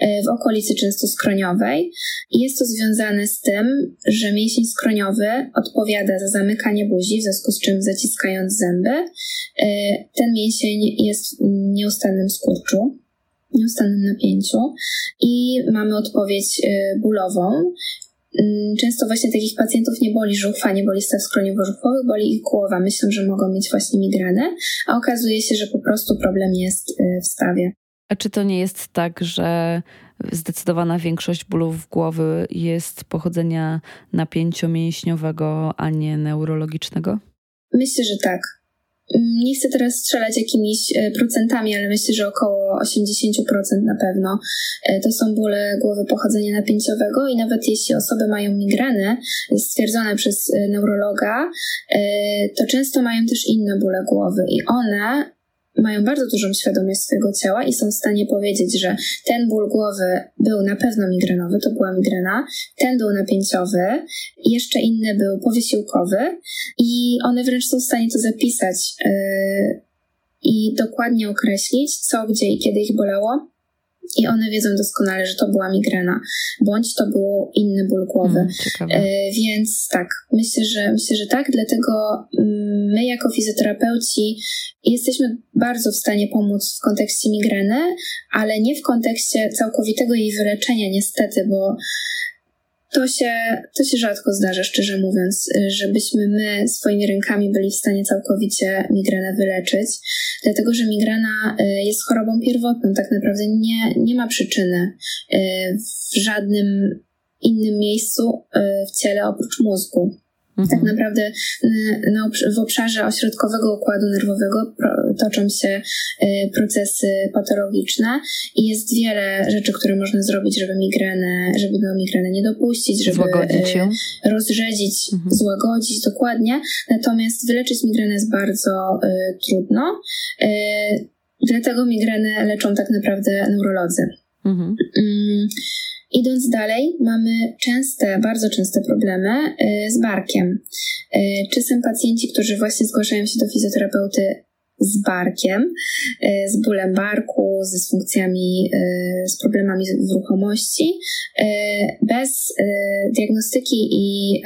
e, w okolicy często skroniowej. Jest to związane z tym, że mięsień skroniowy odpowiada za zamykanie buzi, w związku z czym zaciskając zęby, ten mięsień jest w nieustannym skurczu nieustannym napięciu i mamy odpowiedź bólową, często właśnie takich pacjentów nie boli żuchwa, nie boli staw skroniowo-żuchwowych, boli ich głowa. Myślą, że mogą mieć właśnie migrenę, a okazuje się, że po prostu problem jest y, w stawie. A czy to nie jest tak, że zdecydowana większość bólów głowy jest pochodzenia napięciomięśniowego, a nie neurologicznego? Myślę, że tak. Nie chcę teraz strzelać jakimiś e, procentami, ale myślę, że około 80% na pewno. E, to są bóle głowy pochodzenia napięciowego i nawet jeśli osoby mają migreny stwierdzone przez e, neurologa, to często mają też inne bóle głowy i one mają bardzo dużą świadomość swojego ciała i są w stanie powiedzieć, że ten ból głowy był na pewno migrenowy, to była migrena, ten był napięciowy, jeszcze inny był powysiłkowy i one wręcz są w stanie to zapisać yy, i dokładnie określić, co, gdzie i kiedy ich bolało i one wiedzą doskonale, że to była migrena, bądź to był inny ból głowy. Mm, e, więc tak, myślę, że myślę, że tak, dlatego mm, my jako fizjoterapeuci jesteśmy bardzo w stanie pomóc w kontekście migreny, ale nie w kontekście całkowitego jej wyleczenia niestety, bo to się, to się rzadko zdarza, szczerze mówiąc, żebyśmy my swoimi rękami byli w stanie całkowicie migrenę wyleczyć, dlatego że migrena y, jest chorobą pierwotną, tak naprawdę nie, nie ma przyczyny y, w żadnym innym miejscu y, w ciele oprócz mózgu. Mhm. Tak naprawdę na, w obszarze ośrodkowego układu nerwowego toczą się y, procesy patologiczne i jest wiele rzeczy, które można zrobić, żeby migrenę, żeby do migreny nie dopuścić, żeby złagodzić ją. Y, rozrzedzić, mhm. złagodzić dokładnie. Natomiast wyleczyć migrenę jest bardzo y, trudno. Y, dlatego migrenę leczą tak naprawdę neurolodzy. Mhm. Mm, Idąc dalej, mamy częste, bardzo częste problemy y, z barkiem. Y, czasem pacjenci, którzy właśnie zgłaszają się do fizjoterapeuty z barkiem, e, z bólem barku, z dysfunkcjami, e, z problemami w ruchomości. E, bez diagnostyki i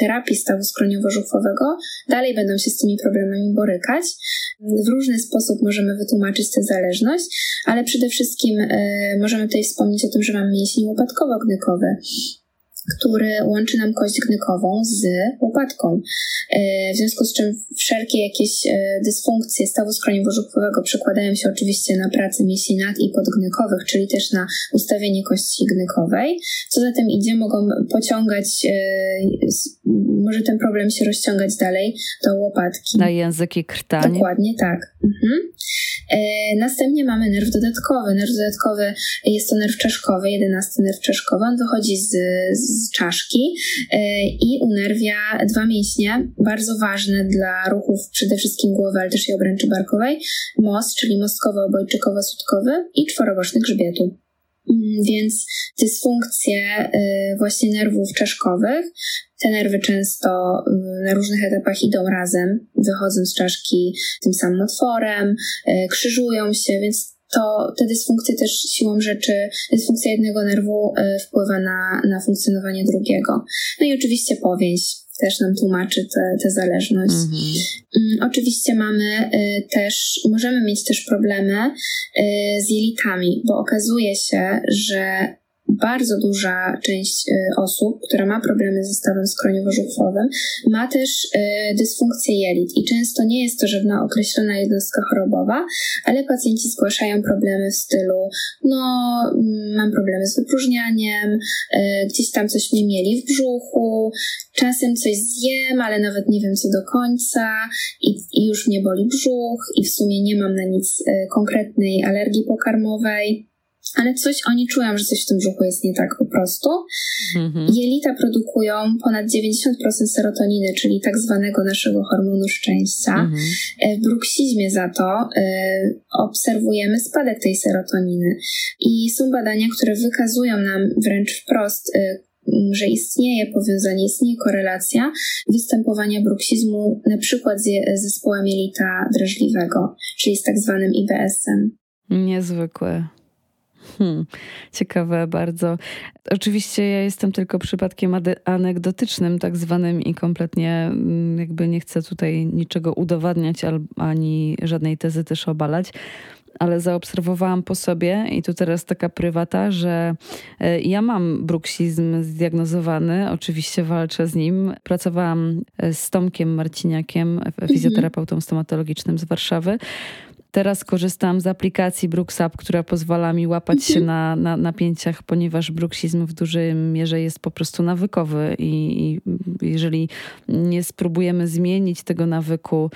terapii stawu skroniowo-żuchwowego dalej będą się z tymi problemami borykać. W różny sposób możemy wytłumaczyć tę zależność, ale przede wszystkim możemy tutaj wspomnieć o tym, że mamy mięsień łopatkowo-gnykowy który łączy nam kość gnykową z łopatką. E, w związku z czym wszelkie jakieś e, dysfunkcje stawu skroniowo-żuchwowego przekładają się oczywiście na pracę mięśni nad i podgnykowych, czyli też na ustawienie kości gnykowej. Co za tym idzie, mogą pociągać, e, może ten problem się rozciągać dalej do łopatki. Na języki krtani. Dokładnie tak. Mhm. E, następnie mamy nerw dodatkowy. Nerw dodatkowy jest to nerw czaszkowy, jedenasty nerw czaszkowy. On wychodzi z, z czaszki e, i unerwia dwa mięśnie, bardzo ważne dla ruchów przede wszystkim głowy, ale też i obręczy barkowej. Most, czyli mostkowo-obojczykowo-sutkowy i czworoboczny grzbietu. Mm, więc dysfunkcje y, właśnie nerwów czaszkowych, te nerwy często y, na różnych etapach idą razem, wychodzą z czaszki tym samym otworem, y, krzyżują się, więc to te dysfunkcje też siłą rzeczy, dysfunkcja jednego nerwu wpływa na, na funkcjonowanie drugiego. No i oczywiście powięź też nam tłumaczy tę zależność. Mhm. Mm, oczywiście mamy y, też, możemy mieć też problemy y, z jelitami, bo okazuje się, że bardzo duża część y, osób, która ma problemy ze stawem skroniowo-żuchwowym, ma też y, dysfunkcję jelit. I często nie jest to żadna określona jednostka chorobowa, ale pacjenci zgłaszają problemy w stylu no mam problemy z wypróżnianiem, y, gdzieś tam coś mnie mieli w brzuchu, czasem coś zjem, ale nawet nie wiem co do końca i, i już mnie boli brzuch i w sumie nie mam na nic konkretnej alergii pokarmowej ale coś oni czują, że coś w tym brzuchu jest nie tak po prostu. Mhm. Jelita produkują ponad 90% serotoniny, czyli tak zwanego naszego hormonu szczęścia. Mhm. E, w bruksizmie za to y, obserwujemy spadek tej serotoniny. I są badania, które wykazują nam wręcz wprost, y, że istnieje powiązanie, istnieje korelacja występowania bruksizmu na przykład z zespołem jelita drażliwego, czyli z tak zwanym IBS-em. Niezwykłe. Hmm, ciekawe bardzo. Oczywiście ja jestem tylko przypadkiem anegdotycznym, tak zwanym, i kompletnie mm, jakby nie chcę tutaj niczego udowadniać ani żadnej tezy też obalać ale zaobserwowałam po sobie i tu teraz taka prywata, że e, ja mam bruksizm zdiagnozowany, oczywiście walczę z nim. Pracowałam e, z Tomkiem Marciniakiem, fizjoterapeutą stomatologicznym z Warszawy Teraz korzystam z aplikacji BruxUp, która pozwala mi łapać się mhm. na, na napięciach, ponieważ bruksizm w dużej mierze jest po prostu nawykowy i, i jeżeli nie spróbujemy zmienić tego nawyku,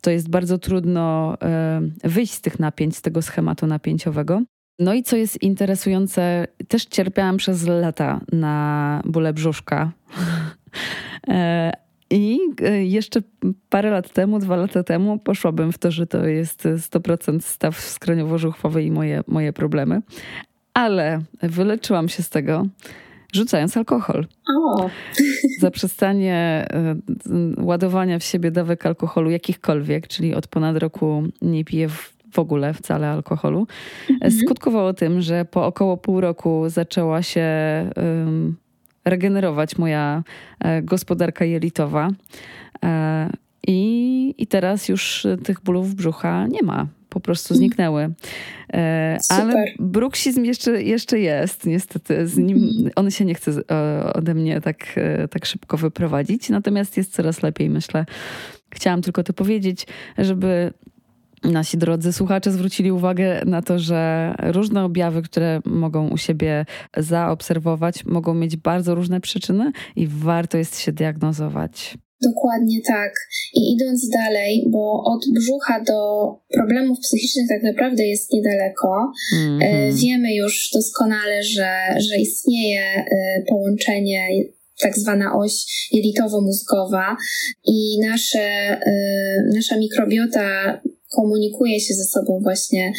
to jest bardzo trudno e, wyjść z tych napięć, z tego schematu napięciowego. No i co jest interesujące, też cierpiałam przez lata na bóle brzuszka. E, i e, jeszcze parę lat temu, dwa lata temu poszłabym w to, że to jest 100% staw skroniowo-żuchwowy i moje, moje problemy. Ale wyleczyłam się z tego, rzucając alkohol. O. Zaprzestanie e, ładowania w siebie dawek alkoholu jakichkolwiek, czyli od ponad roku nie piję w w ogóle wcale alkoholu, mhm. skutkowało tym, że po około pół roku zaczęła się um, regenerować moja e, gospodarka jelitowa. E, I, I teraz już tych bólów brzucha nie ma po prostu zniknęły. E, ale bruksizm jeszcze, jeszcze jest, niestety. Z nim, on się nie chce ode mnie tak, tak szybko wyprowadzić, natomiast jest coraz lepiej, myślę. Chciałam tylko to powiedzieć, żeby nasi drodzy słuchacze zwrócili uwagę na to, że różne objawy, które mogą u siebie zaobserwować, mogą mieć bardzo różne przyczyny i warto jest się diagnozować. Dokładnie tak. I idąc dalej, bo od brzucha do problemów psychicznych tak naprawdę jest niedaleko. Mm -hmm. Wiemy już doskonale, że, że istnieje e, połączenie tak zwana oś jelitowo-mózgowa i nasze, e, nasza mikrobiota komunikuje się ze sobą właśnie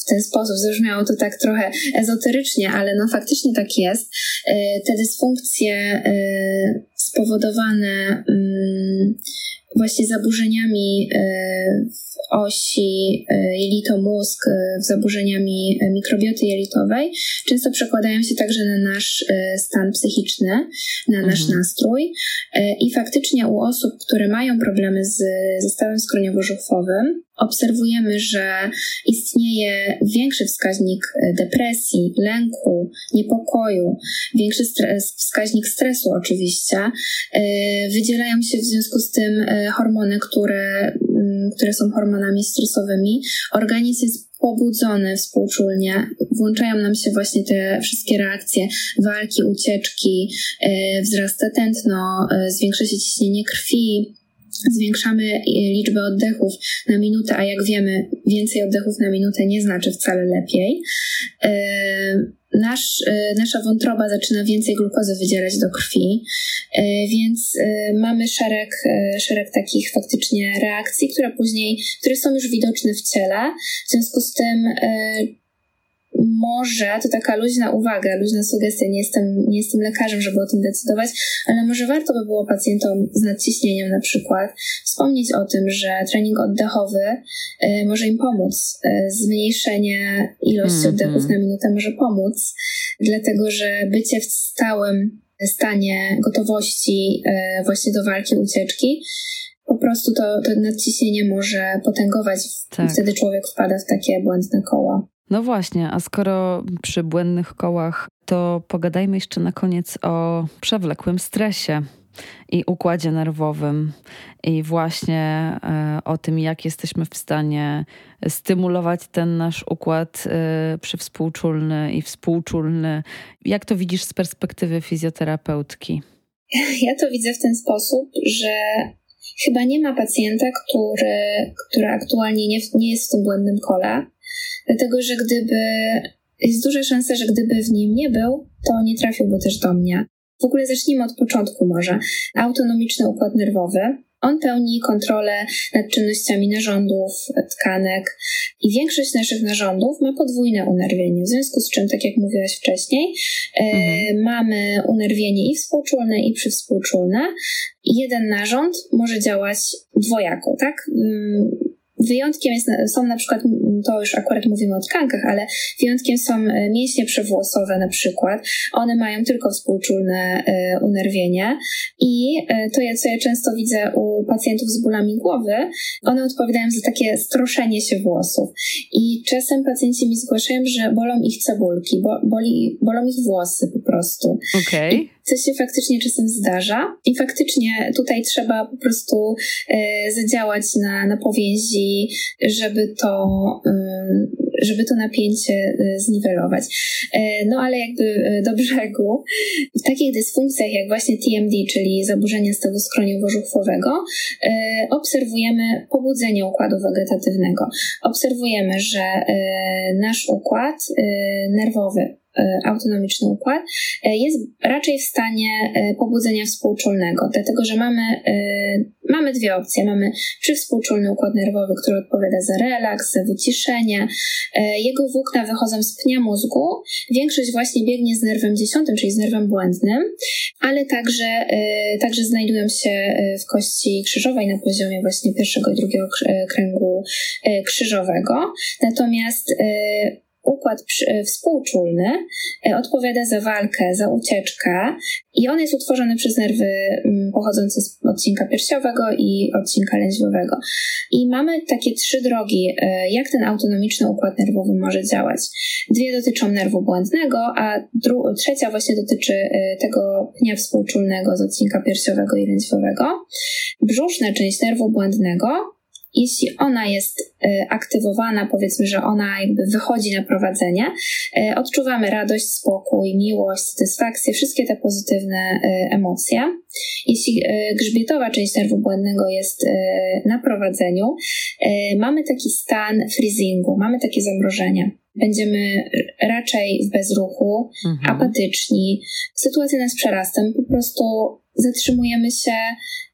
w ten sposób. Zabrzmiało to tak trochę ezoterycznie, ale no faktycznie tak jest. E, te dysfunkcje e, spowodowane mm, właśnie zaburzeniami e, w osi jelito-mózg, zaburzeniami mikrobioty jelitowej, często przekładają się także na nasz stan psychiczny, na nasz mhm. nastrój. I faktycznie u osób, które mają problemy z zestawem skroniowo-żuchwowym, obserwujemy, że istnieje większy wskaźnik e, depresji, lęku, niepokoju, większy stres, wskaźnik stresu oczywiście. E, wydzielają się w związku z tym e, hormony, które, mm, które są hormonami stresowymi. Organizm jest pobudzony współczulnie, włączają nam się właśnie te wszystkie reakcje walki, ucieczki, wzrasta tętno, zwiększa się ciśnienie krwi, zwiększamy liczbę oddechów na minutę, a jak wiemy, więcej oddechów na minutę nie znaczy wcale lepiej. Nasz, nasza wątroba zaczyna więcej glukozy wydzielać do krwi, więc mamy szereg, szereg takich faktycznie reakcji, które później, które są już widoczne w ciele. W związku z tym może, to taka luźna uwaga, luźna sugestia, nie jestem, nie jestem lekarzem, żeby o tym decydować, ale może warto by było pacjentom z nadciśnieniem na przykład wspomnieć o tym, że trening oddechowy y, może im pomóc. Y, zmniejszenie ilości mm -hmm. oddechów na minutę może pomóc, dlatego że bycie w stałym stanie gotowości y, właśnie do walki, ucieczki po prostu to, to nadciśnienie może potęgować tak. wtedy człowiek wpada w takie błędne koło. No właśnie, a skoro przy błędnych kołach, to pogadajmy jeszcze na koniec o przewlekłym stresie i układzie nerwowym, i właśnie e, o tym, jak jesteśmy w stanie stymulować ten nasz układ e, przywspółczulny i współczulny. Jak to widzisz z perspektywy fizjoterapeutki? Ja to widzę w ten sposób, że chyba nie ma pacjenta, który, który aktualnie nie, nie jest w tym błędnym kole, dlatego że gdyby, jest duża szansa, że gdyby w nim nie był, to nie trafiłby też do mnie. W ogóle zacznijmy od początku może. Autonomiczny układ nerwowy. On pełni kontrolę nad czynnościami narządów, tkanek i większość naszych narządów ma podwójne unerwienie, w związku z czym, tak jak mówiłaś wcześniej, e, mhm. e, mamy unerwienie i współczulne, i przywspółczulne. Jeden narząd może działać dwojako, tak? Mm, Wyjątkiem jest, są na przykład, to już akurat mówimy o tkankach, ale wyjątkiem są e, mięśnie przewłosowe na przykład. One mają tylko współczulne e, unerwienie i e, to, co ja często widzę u pacjentów z bólami głowy, one odpowiadają za takie stroszenie się włosów. I czasem pacjenci mi zgłaszają, że bolą ich cebulki, bo, boli, bolą ich włosy po prostu. Okej. Okay co się faktycznie czasem zdarza. I faktycznie tutaj trzeba po prostu e, zadziałać na, na powięzi, żeby to, e, żeby to napięcie e, zniwelować. No ale jakby do brzegu, w takich dysfunkcjach jak właśnie TMD, czyli zaburzenia stawu skroniowo-żuchwowego, obserwujemy pobudzenie układu wegetatywnego. Obserwujemy, że nasz układ nerwowy autonomiczny układ, e, jest raczej w stanie e, pobudzenia współczulnego, dlatego że mamy, mamy dwie opcje. Mamy przywspółczulny układ nerwowy, który odpowiada za relaks, za wyciszenie. Jego włókna wychodzą z pnia mózgu. Większość właśnie biegnie z nerwem dziesiątym, czyli z nerwem błędnym, ale także, także znajdują się w kości krzyżowej na poziomie właśnie pierwszego i drugiego kręgu krzyżowego. Natomiast układ e, współczulny e, odpowiada za walkę, za ucieczkę i on jest utworzony przez nerwy mm, pochodzące z odcinka piersiowego i odcinka lędźwiowego. I mamy takie trzy drogi, e, jak ten autonomiczny układ nerwowy może działać. Dwie dotyczą nerwu błędnego, a trzecia właśnie dotyczy tego pnia współczulnego z odcinka piersiowego i lędźwiowego. Brzuszna część nerwu błędnego jeśli ona jest e, aktywowana, powiedzmy, że ona jakby wychodzi na prowadzenie, e, odczuwamy radość, spokój, miłość, satysfakcję, wszystkie te pozytywne e, emocje. Jeśli grzbietowa część nerwu błędnego jest na prowadzeniu, mamy taki stan freezingu, mamy takie zamrożenie. Będziemy raczej w bezruchu, mhm. apatyczni. Sytuacja nas przerasta, my po prostu zatrzymujemy się,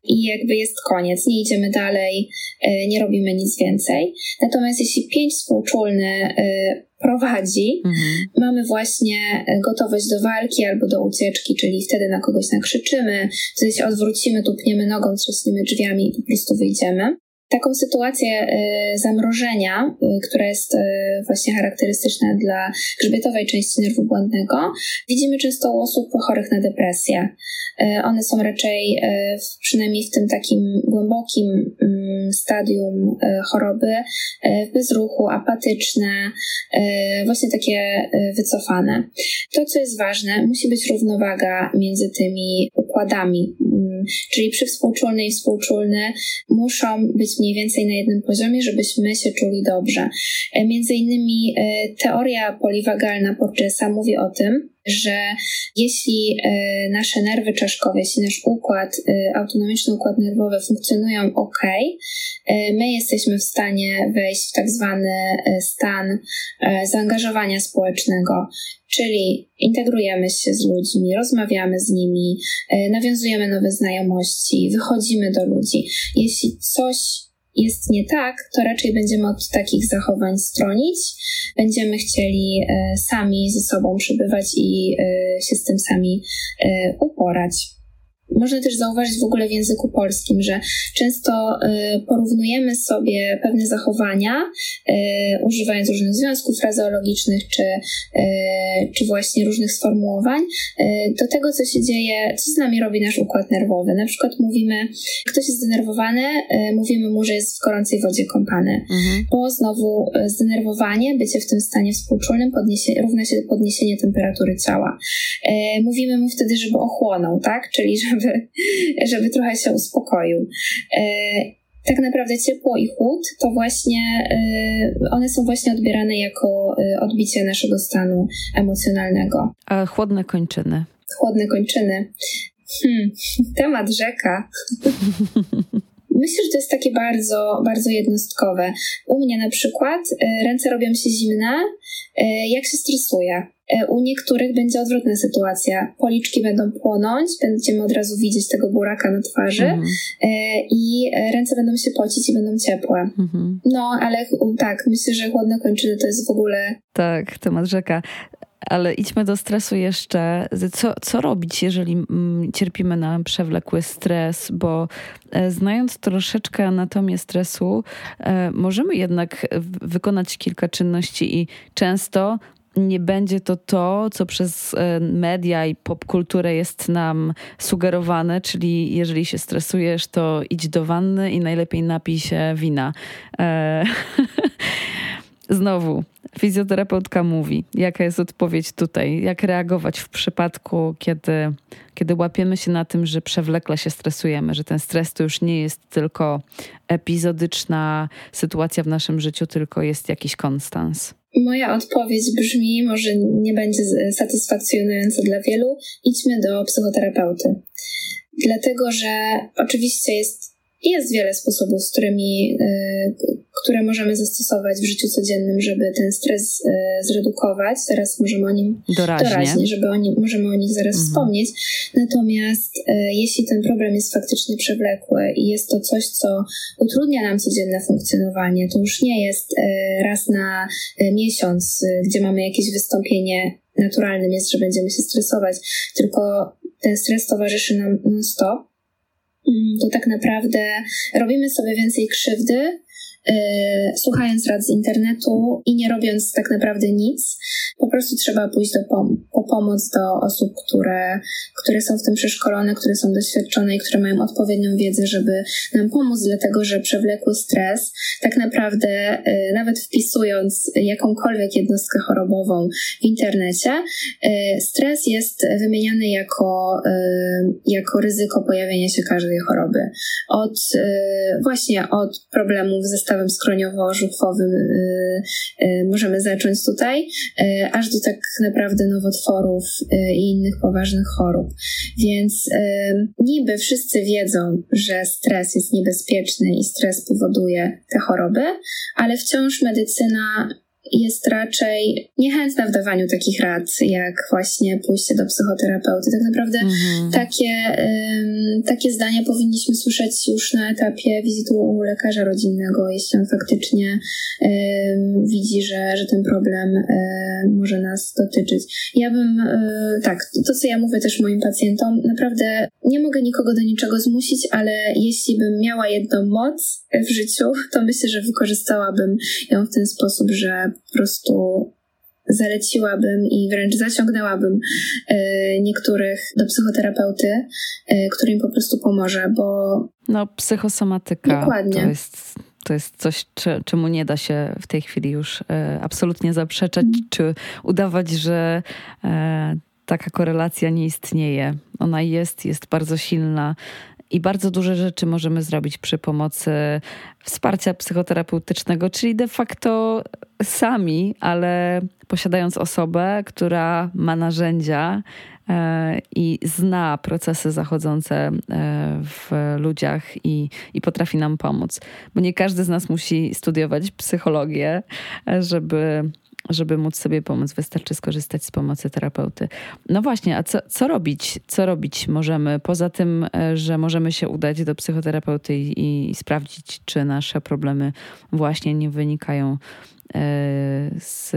i jakby jest koniec, nie idziemy dalej, e, nie robimy nic więcej. Natomiast jeśli pięć współczulny e, prowadzi, mhm. mamy właśnie e, gotowość do walki albo do ucieczki, czyli wtedy na kogoś nakrzyczymy, wtedy się odwrócimy, tupniemy nogą, trzaśniemy drzwiami i po prostu wyjdziemy. Taką sytuację zamrożenia, która jest właśnie charakterystyczna dla grzbietowej części nerwu błędnego, widzimy często u osób chorych na depresję. One są raczej, przynajmniej w tym takim głębokim mm, stadium choroby, w bezruchu, apatyczne, właśnie takie wycofane. To, co jest ważne, musi być równowaga między tymi układami, mm, czyli przywspółczulny i współczulny muszą być mniej więcej na jednym poziomie, żebyśmy się czuli dobrze. Między innymi teoria poliwagalna Porgesa mówi o tym, że jeśli e, nasze nerwy czaszkowe, jeśli nasz układ, e, autonomiczny układ nerwowy funkcjonują ok, e, my jesteśmy w stanie wejść w tak zwany stan zaangażowania społecznego, czyli integrujemy się z ludźmi, rozmawiamy z nimi, nawiązujemy nowe znajomości, wychodzimy do ludzi. Jeśli coś jest nie tak, to raczej będziemy od takich zachowań stronić. Będziemy chcieli e, sami ze sobą przebywać i e, się z tym sami e, uporać. Można też zauważyć w ogóle w języku polskim, że często y, porównujemy sobie pewne zachowania, y, używając różnych związków frazeologicznych czy, y, czy właśnie różnych sformułowań, do tego, co się dzieje, co z nami robi nasz układ nerwowy. Na przykład mówimy, ktoś jest zdenerwowany, mówimy mu, że jest w gorącej wodzie kąpany. Mhm. Bo znowu zdenerwowanie, bycie w tym stanie współczulnym podniesie, równa się podniesienie temperatury ciała. Mówimy mu wtedy, żeby ochłonął, tak? Czyli żeby żeby, żeby trochę się uspokoił. E, tak naprawdę ciepło i chłód to właśnie, e, one są właśnie odbierane jako e, odbicie naszego stanu emocjonalnego. A chłodne kończyny? Chłodne kończyny. Hmm, temat rzeka. Myślę, że to jest takie bardzo, bardzo jednostkowe. U mnie na przykład ręce robią się zimne, jak się stresuję. E, u niektórych będzie odwrotna sytuacja. Policzki będą płonąć, będziemy od razu widzieć tego buraka na twarzy mhm. E, i ręce będą się pocić i będą ciepłe. Mhm. No, ale tak, myślę, że chłodne kończyny to jest w ogóle... Tak, temat rzeka. Ale idźmy do stresu jeszcze. Co, co robić, jeżeli cierpimy na przewlekły stres? Bo e, znając troszeczkę anatomię stresu, możemy jednak wykonać kilka czynności i często nie będzie to to, co przez e, media i popkulturę jest nam sugerowane, czyli jeżeli się stresujesz, to idź do wanny i najlepiej napij się wina. E, znowu, fizjoterapeutka mówi, jaka jest odpowiedź tutaj, jak reagować w przypadku, kiedy, kiedy łapiemy się na tym, że przewlekle się stresujemy, że ten stres to już nie jest tylko epizodyczna sytuacja w naszym życiu, tylko jest jakiś konstans. Moja odpowiedź brzmi, może nie będzie satysfakcjonująca dla wielu, idźmy do psychoterapeuty. Dlatego, że oczywiście jest jest wiele sposobów, z którymi, y, które możemy zastosować w życiu codziennym, żeby ten stres y, zredukować. Zaraz możemy o nim doraźnie, doraźnie żeby o nim, możemy o nich zaraz mhm. wspomnieć. Natomiast y, jeśli ten problem jest faktycznie przewlekły i jest to coś, co utrudnia nam codzienne funkcjonowanie, to już nie jest raz na miesiąc, gdzie mamy jakieś wystąpienie naturalnym jest, że będziemy się stresować, tylko ten stres towarzyszy nam non-stop to tak naprawdę robimy sobie więcej krzywdy, słuchając rad z internetu i nie robiąc tak naprawdę nic. Po prostu trzeba pójść do pom- po pomoc do osób, które, które są w tym przeszkolone, które są doświadczone i które mają odpowiednią wiedzę, żeby nam pomóc, dlatego że przewlekły stres, tak naprawdę yy, nawet wpisując jakąkolwiek jednostkę chorobową w internecie, yy, stres jest wymieniany jako, jako ryzyko pojawienia się każdej choroby. Od właśnie od problemów ze stawem skroniowo-żuchwowym y, y, możemy zacząć tutaj, aż do tak naprawdę nowotworów i innych poważnych chorób. Więc niby wszyscy wiedzą, że stres jest niebezpieczny i stres powoduje te choroby, ale wciąż medycyna jest raczej niechętna w dawaniu takich rad, jak właśnie pójście do psychoterapeuty. Tak naprawdę mhm. takie, um, takie zdania powinniśmy słyszeć już na etapie wizytu u lekarza rodzinnego, jeśli on faktycznie um, widzi, że, że ten problem um, może nas dotyczyć. Ja bym, e, tak, to co ja mówię też moim pacjentom, naprawdę nie mogę nikogo do niczego zmusić, ale jeśli bym miała jedną moc w życiu, to myślę, że wykorzystałabym ją w ten sposób, że po prostu zaleciłabym i wręcz zaciągnęłabym e, niektórych do psychoterapeuty, e, który im po prostu pomoże, bo. No, psychosomatyka. Dokładnie. To jest, to jest coś, czemu nie da się w tej chwili już e, absolutnie zaprzeczać, mm. czy udawać, że taka korelacja nie istnieje. Ona jest, jest bardzo silna I bardzo duże rzeczy możemy zrobić przy pomocy wsparcia psychoterapeutycznego, czyli de facto sami, ale posiadając osobę, która ma narzędzia e, i zna procesy zachodzące e, w ludziach i, i potrafi nam pomóc. Bo nie każdy z nas musi studiować psychologię, e, żeby żeby móc sobie pomóc, wystarczy skorzystać z pomocy terapeuty. No właśnie, a co, co robić? Co robić możemy? Poza tym, e, że możemy się udać do psychoterapeuty i, i sprawdzić, czy nasze problemy właśnie nie wynikają e, z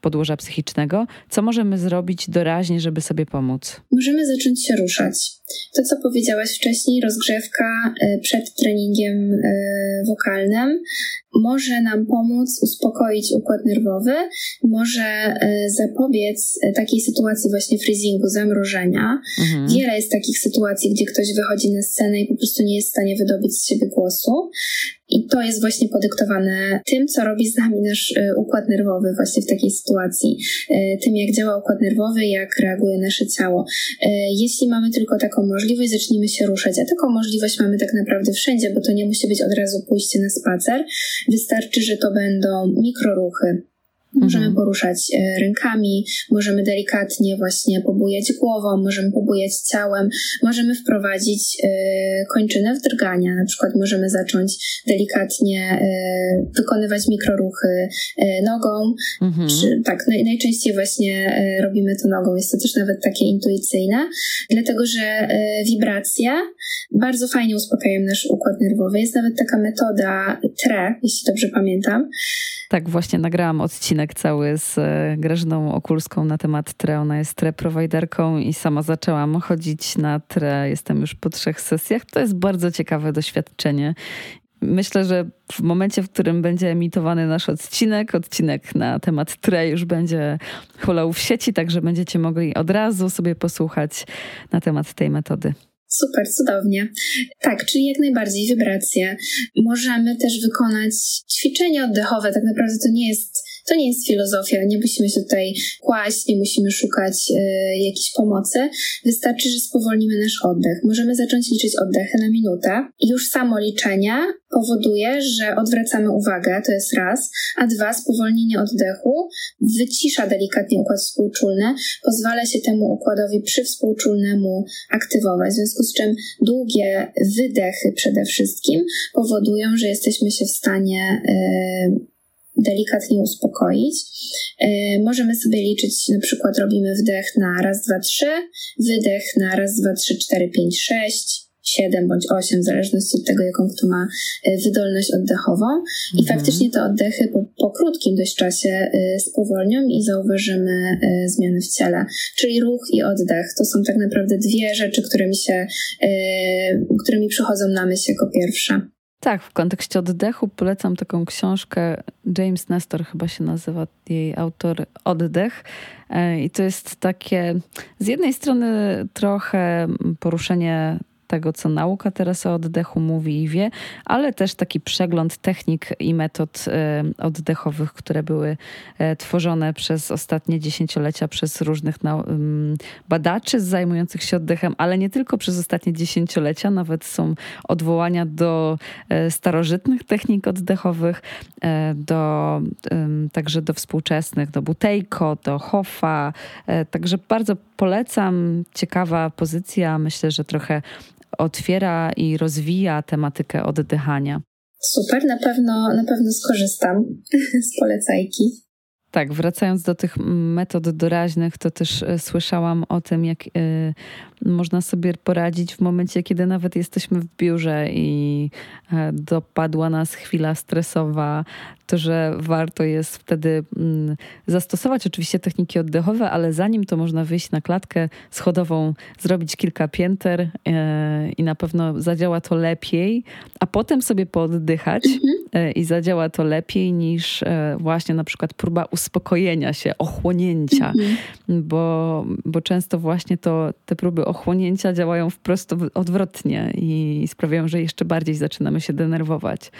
podłoża psychicznego. Co możemy zrobić doraźnie, żeby sobie pomóc? Możemy zacząć się ruszać. To, co powiedziałaś wcześniej, rozgrzewka e, przed treningiem wokalnym może nam pomóc uspokoić układ nerwowy, może e, zapobiec e, takiej sytuacji właśnie freezingu, zamrożenia. Mhm. Wiele jest takich sytuacji, gdzie ktoś wychodzi na scenę i po prostu nie jest w stanie wydobyć z siebie głosu. I to jest właśnie podyktowane tym, co robi z nami nasz e, układ nerwowy właśnie w takiej sytuacji. Tym, jak działa układ nerwowy, jak reaguje nasze ciało. Jeśli mamy tylko taką możliwość, zacznijmy się ruszać. A taką możliwość mamy tak naprawdę wszędzie, bo to nie musi być od razu pójście na spacer. Wystarczy, że to będą mikroruchy. Możemy mhm. poruszać e, rękami, możemy delikatnie właśnie pobujać głową, możemy pobujać ciałem, możemy wprowadzić e, kończynę w drgania. Na przykład możemy zacząć delikatnie e, wykonywać mikroruchy nogą. Mhm. Czy, tak, najczęściej właśnie robimy to nogą. Jest to też nawet takie intuicyjne, dlatego że wibracje bardzo fajnie uspokajają nasz układ nerwowy. Jest nawet taka metoda TRE, jeśli dobrze pamiętam. Tak, właśnie nagrałam odcinek cały z e, Grażyną Okulską na temat TRE. Ona jest TRE prowajderką i sama zaczęłam chodzić na TRE. Jestem już po trzech sesjach. To jest bardzo ciekawe doświadczenie. Myślę, że w momencie, w którym będzie emitowany nasz odcinek, odcinek na temat TRE już będzie hulał w sieci, także będziecie mogli od razu sobie posłuchać na temat tej metody. Super, cudownie. Tak, czyli jak najbardziej wibracje. Możemy też wykonać ćwiczenia oddechowe. Tak naprawdę to nie jest to nie jest filozofia, nie musimy się tutaj kłaść, nie musimy szukać y, jakiejś pomocy. Wystarczy, że spowolnimy nasz oddech. Możemy zacząć liczyć oddechy na minutę. Już samo liczenie powoduje, że odwracamy uwagę, to jest raz, a dwa, spowolnienie oddechu wycisza delikatnie układ współczulny, pozwala się temu układowi przywspółczulnemu aktywować, w związku z czym długie wydechy przede wszystkim powodują, że jesteśmy się w stanie y, delikatnie uspokoić. E, możemy sobie liczyć, na przykład robimy wdech na raz, dwa, trzy, wydech na raz, dwa, trzy, cztery, pięć, sześć, 7 bądź 8, w zależności od tego, jaką kto ma e, wydolność oddechową. I mhm. faktycznie te oddechy po, po, krótkim dość czasie e, spowolnią i zauważymy zmiany w ciele. Czyli ruch i oddech to są tak naprawdę dwie rzeczy, które mi się, które mi przychodzą na myśl jako pierwsze. Tak, w kontekście oddechu polecam taką książkę. James Nestor chyba się nazywa jej autor Oddech. E, I to jest takie z jednej strony trochę poruszenie tego, co nauka teraz o oddechu mówi i wie, ale też taki przegląd technik i metod e, oddechowych, które były e, tworzone przez ostatnie dziesięciolecia przez różnych badaczy zajmujących się oddechem, ale nie tylko przez ostatnie dziesięciolecia, nawet są odwołania do e, starożytnych technik oddechowych, do, także do współczesnych, do Butejko, do Hoffa, także bardzo polecam, ciekawa pozycja, myślę, że trochę otwiera i rozwija tematykę oddychania. Super, na pewno, na pewno skorzystam z polecajki. Tak, wracając do tych metod doraźnych, to też e, słyszałam o tym, jak y, można sobie poradzić w momencie, kiedy nawet jesteśmy w biurze i y, dopadła nas chwila stresowa, to że warto jest wtedy y, zastosować oczywiście techniki oddechowe, ale zanim to można wyjść na klatkę schodową, zrobić kilka pięter i na pewno zadziała to lepiej, a potem sobie pooddychać mhm. i zadziała to lepiej niż właśnie na przykład próba uspokojenia się, ochłonięcia, mhm. bo, bo często właśnie to, te próby ochłonięcia działają wprost odwrotnie i sprawiają, że jeszcze bardziej zaczynamy się denerwować.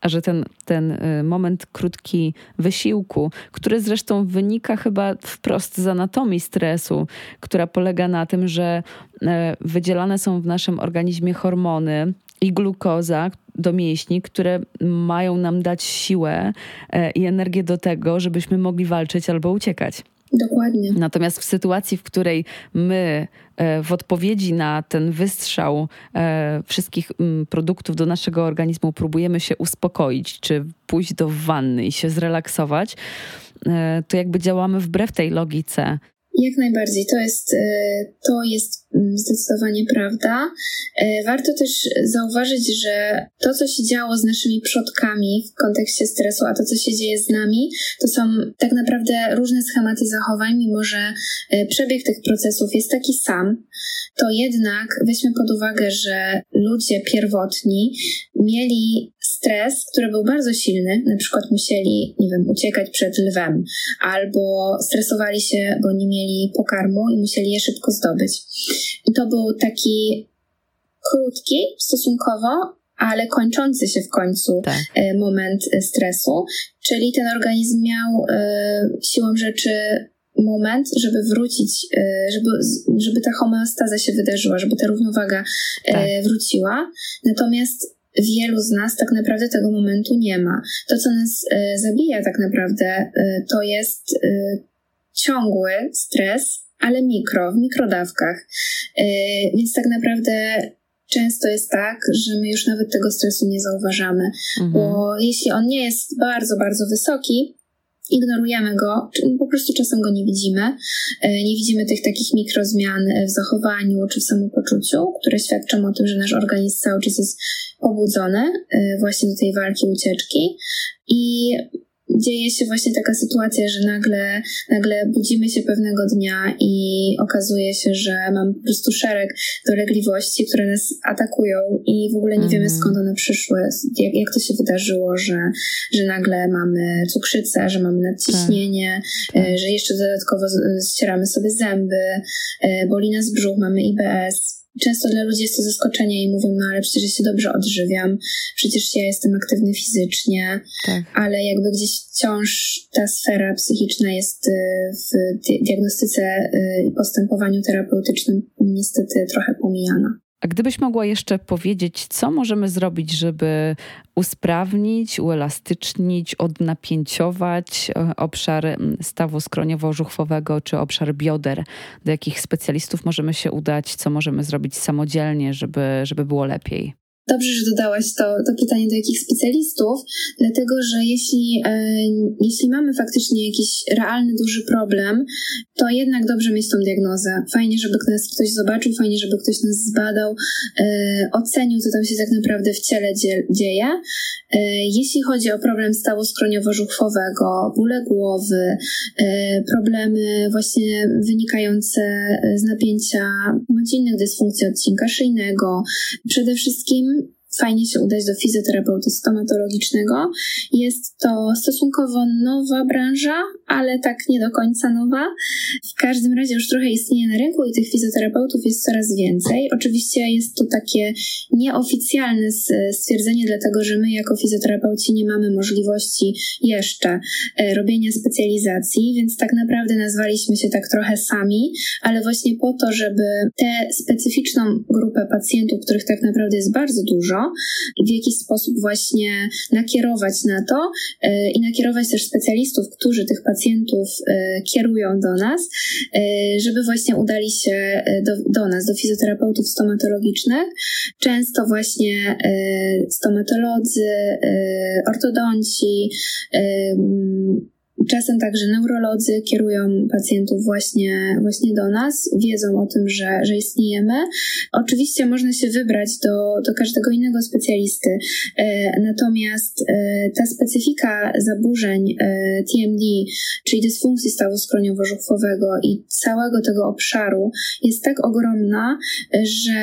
A że ten, ten y, moment krótki wysiłku, który zresztą wynika chyba wprost z anatomii stresu, która polega na tym, że e, wydzielane są w naszym organizmie hormony i glukoza do mięśni, które mają nam dać siłę e, i energię do tego, żebyśmy mogli walczyć albo uciekać. Dokładnie. Natomiast w sytuacji, w której my e, w odpowiedzi na ten wystrzał e, wszystkich mm, produktów do naszego organizmu próbujemy się uspokoić, czy pójść do wanny i się zrelaksować, e, to jakby działamy wbrew tej logice. Jak najbardziej, to jest, to jest mm, zdecydowanie prawda. Warto też zauważyć, że to, co się działo z naszymi przodkami w kontekście stresu, a to, co się dzieje z nami, to są tak naprawdę różne schematy zachowań, mimo że przebieg tych procesów jest taki sam, to jednak weźmy pod uwagę, że ludzie pierwotni mieli stres, który był bardzo silny, na przykład musieli, nie wiem, uciekać przed lwem, albo stresowali się, bo nie mieli pokarmu i musieli je szybko zdobyć. I to był taki krótki stosunkowo, ale kończący się w końcu tak. E, moment e, stresu, czyli ten organizm miał e, siłą rzeczy moment, żeby wrócić, żeby, żeby ta homeostaza się wydarzyła, żeby ta równowaga tak. wróciła. Natomiast wielu z nas tak naprawdę tego momentu nie ma. To, co nas e, zabija tak naprawdę, e, to jest e, ciągły stres, ale mikro, w mikrodawkach. Więc tak naprawdę często jest tak, że my już nawet tego stresu nie zauważamy, mhm. bo jeśli on nie jest bardzo, bardzo wysoki, ignorujemy go, po prostu czasem go nie widzimy. E, nie widzimy tych takich mikrozmian w zachowaniu czy w samopoczuciu, które świadczą o tym, że nasz organizm cały czas jest pobudzony e, właśnie do tej walki, ucieczki. I dzieje się właśnie taka sytuacja, że nagle, nagle budzimy się pewnego dnia i okazuje się, że mamy po prostu szereg dolegliwości, które nas atakują i w ogóle nie wiemy mhm. skąd one przyszły, jak, jak to się wydarzyło, że, że nagle mamy cukrzycę, że mamy nadciśnienie, tak. E, że jeszcze dodatkowo ścieramy sobie zęby, e, boli nas brzuch, mamy IBS Często dla ludzi jest to zaskoczenie i mówią, no ale przecież ja się dobrze odżywiam, przecież ja jestem aktywny fizycznie, tak. ale jakby gdzieś wciąż ta sfera psychiczna jest y, w diagnostyce y, i postępowaniu terapeutycznym niestety trochę pomijana. A gdybyś mogła jeszcze powiedzieć, co możemy zrobić, żeby usprawnić, uelastycznić, odnapięciować e, obszar stawu skroniowo-żuchwowego czy obszar bioder? Do jakich specjalistów możemy się udać? Co możemy zrobić samodzielnie, żeby, żeby było lepiej? Dobrze, że dodałaś to, to pytanie do jakich specjalistów, dlatego że jeśli, e, jeśli mamy faktycznie jakiś realny, duży problem, to jednak dobrze mieć tą diagnozę. Fajnie, żeby nas ktoś zobaczył, fajnie, żeby ktoś nas zbadał, e, ocenił, co tam się tak naprawdę w ciele dzie dzieje. E, jeśli chodzi o problem stawu skroniowo-żuchwowego, bóle głowy, e, problemy właśnie wynikające z napięcia bądź innych dysfunkcji odcinka szyjnego, przede wszystkim fajnie się udać do fizjoterapeuty stomatologicznego. Jest to stosunkowo nowa branża, ale tak nie do końca nowa. W każdym razie już trochę istnieje na rynku i tych fizjoterapeutów jest coraz więcej. Oczywiście jest to takie nieoficjalne stwierdzenie, dlatego że my jako fizjoterapeuci nie mamy możliwości jeszcze e, robienia specjalizacji, więc tak naprawdę nazwaliśmy się tak trochę sami, ale właśnie po to, żeby tę specyficzną grupę pacjentów, których tak naprawdę jest bardzo dużo, w jaki sposób właśnie nakierować na to e, i nakierować też specjalistów, którzy tych pacjentów e, kierują do nas, e, żeby właśnie udali się do, do nas, do fizjoterapeutów stomatologicznych. Często właśnie stomatolodzy, ortodonci, Czasem także neurolodzy kierują pacjentów właśnie, właśnie do nas, wiedzą o tym, że, że istniejemy. Oczywiście można się wybrać do, do każdego innego specjalisty, e, natomiast e, ta specyfika zaburzeń e, TMD, czyli dysfunkcji stawu skroniowo-żuchwowego i całego tego obszaru jest tak ogromna, że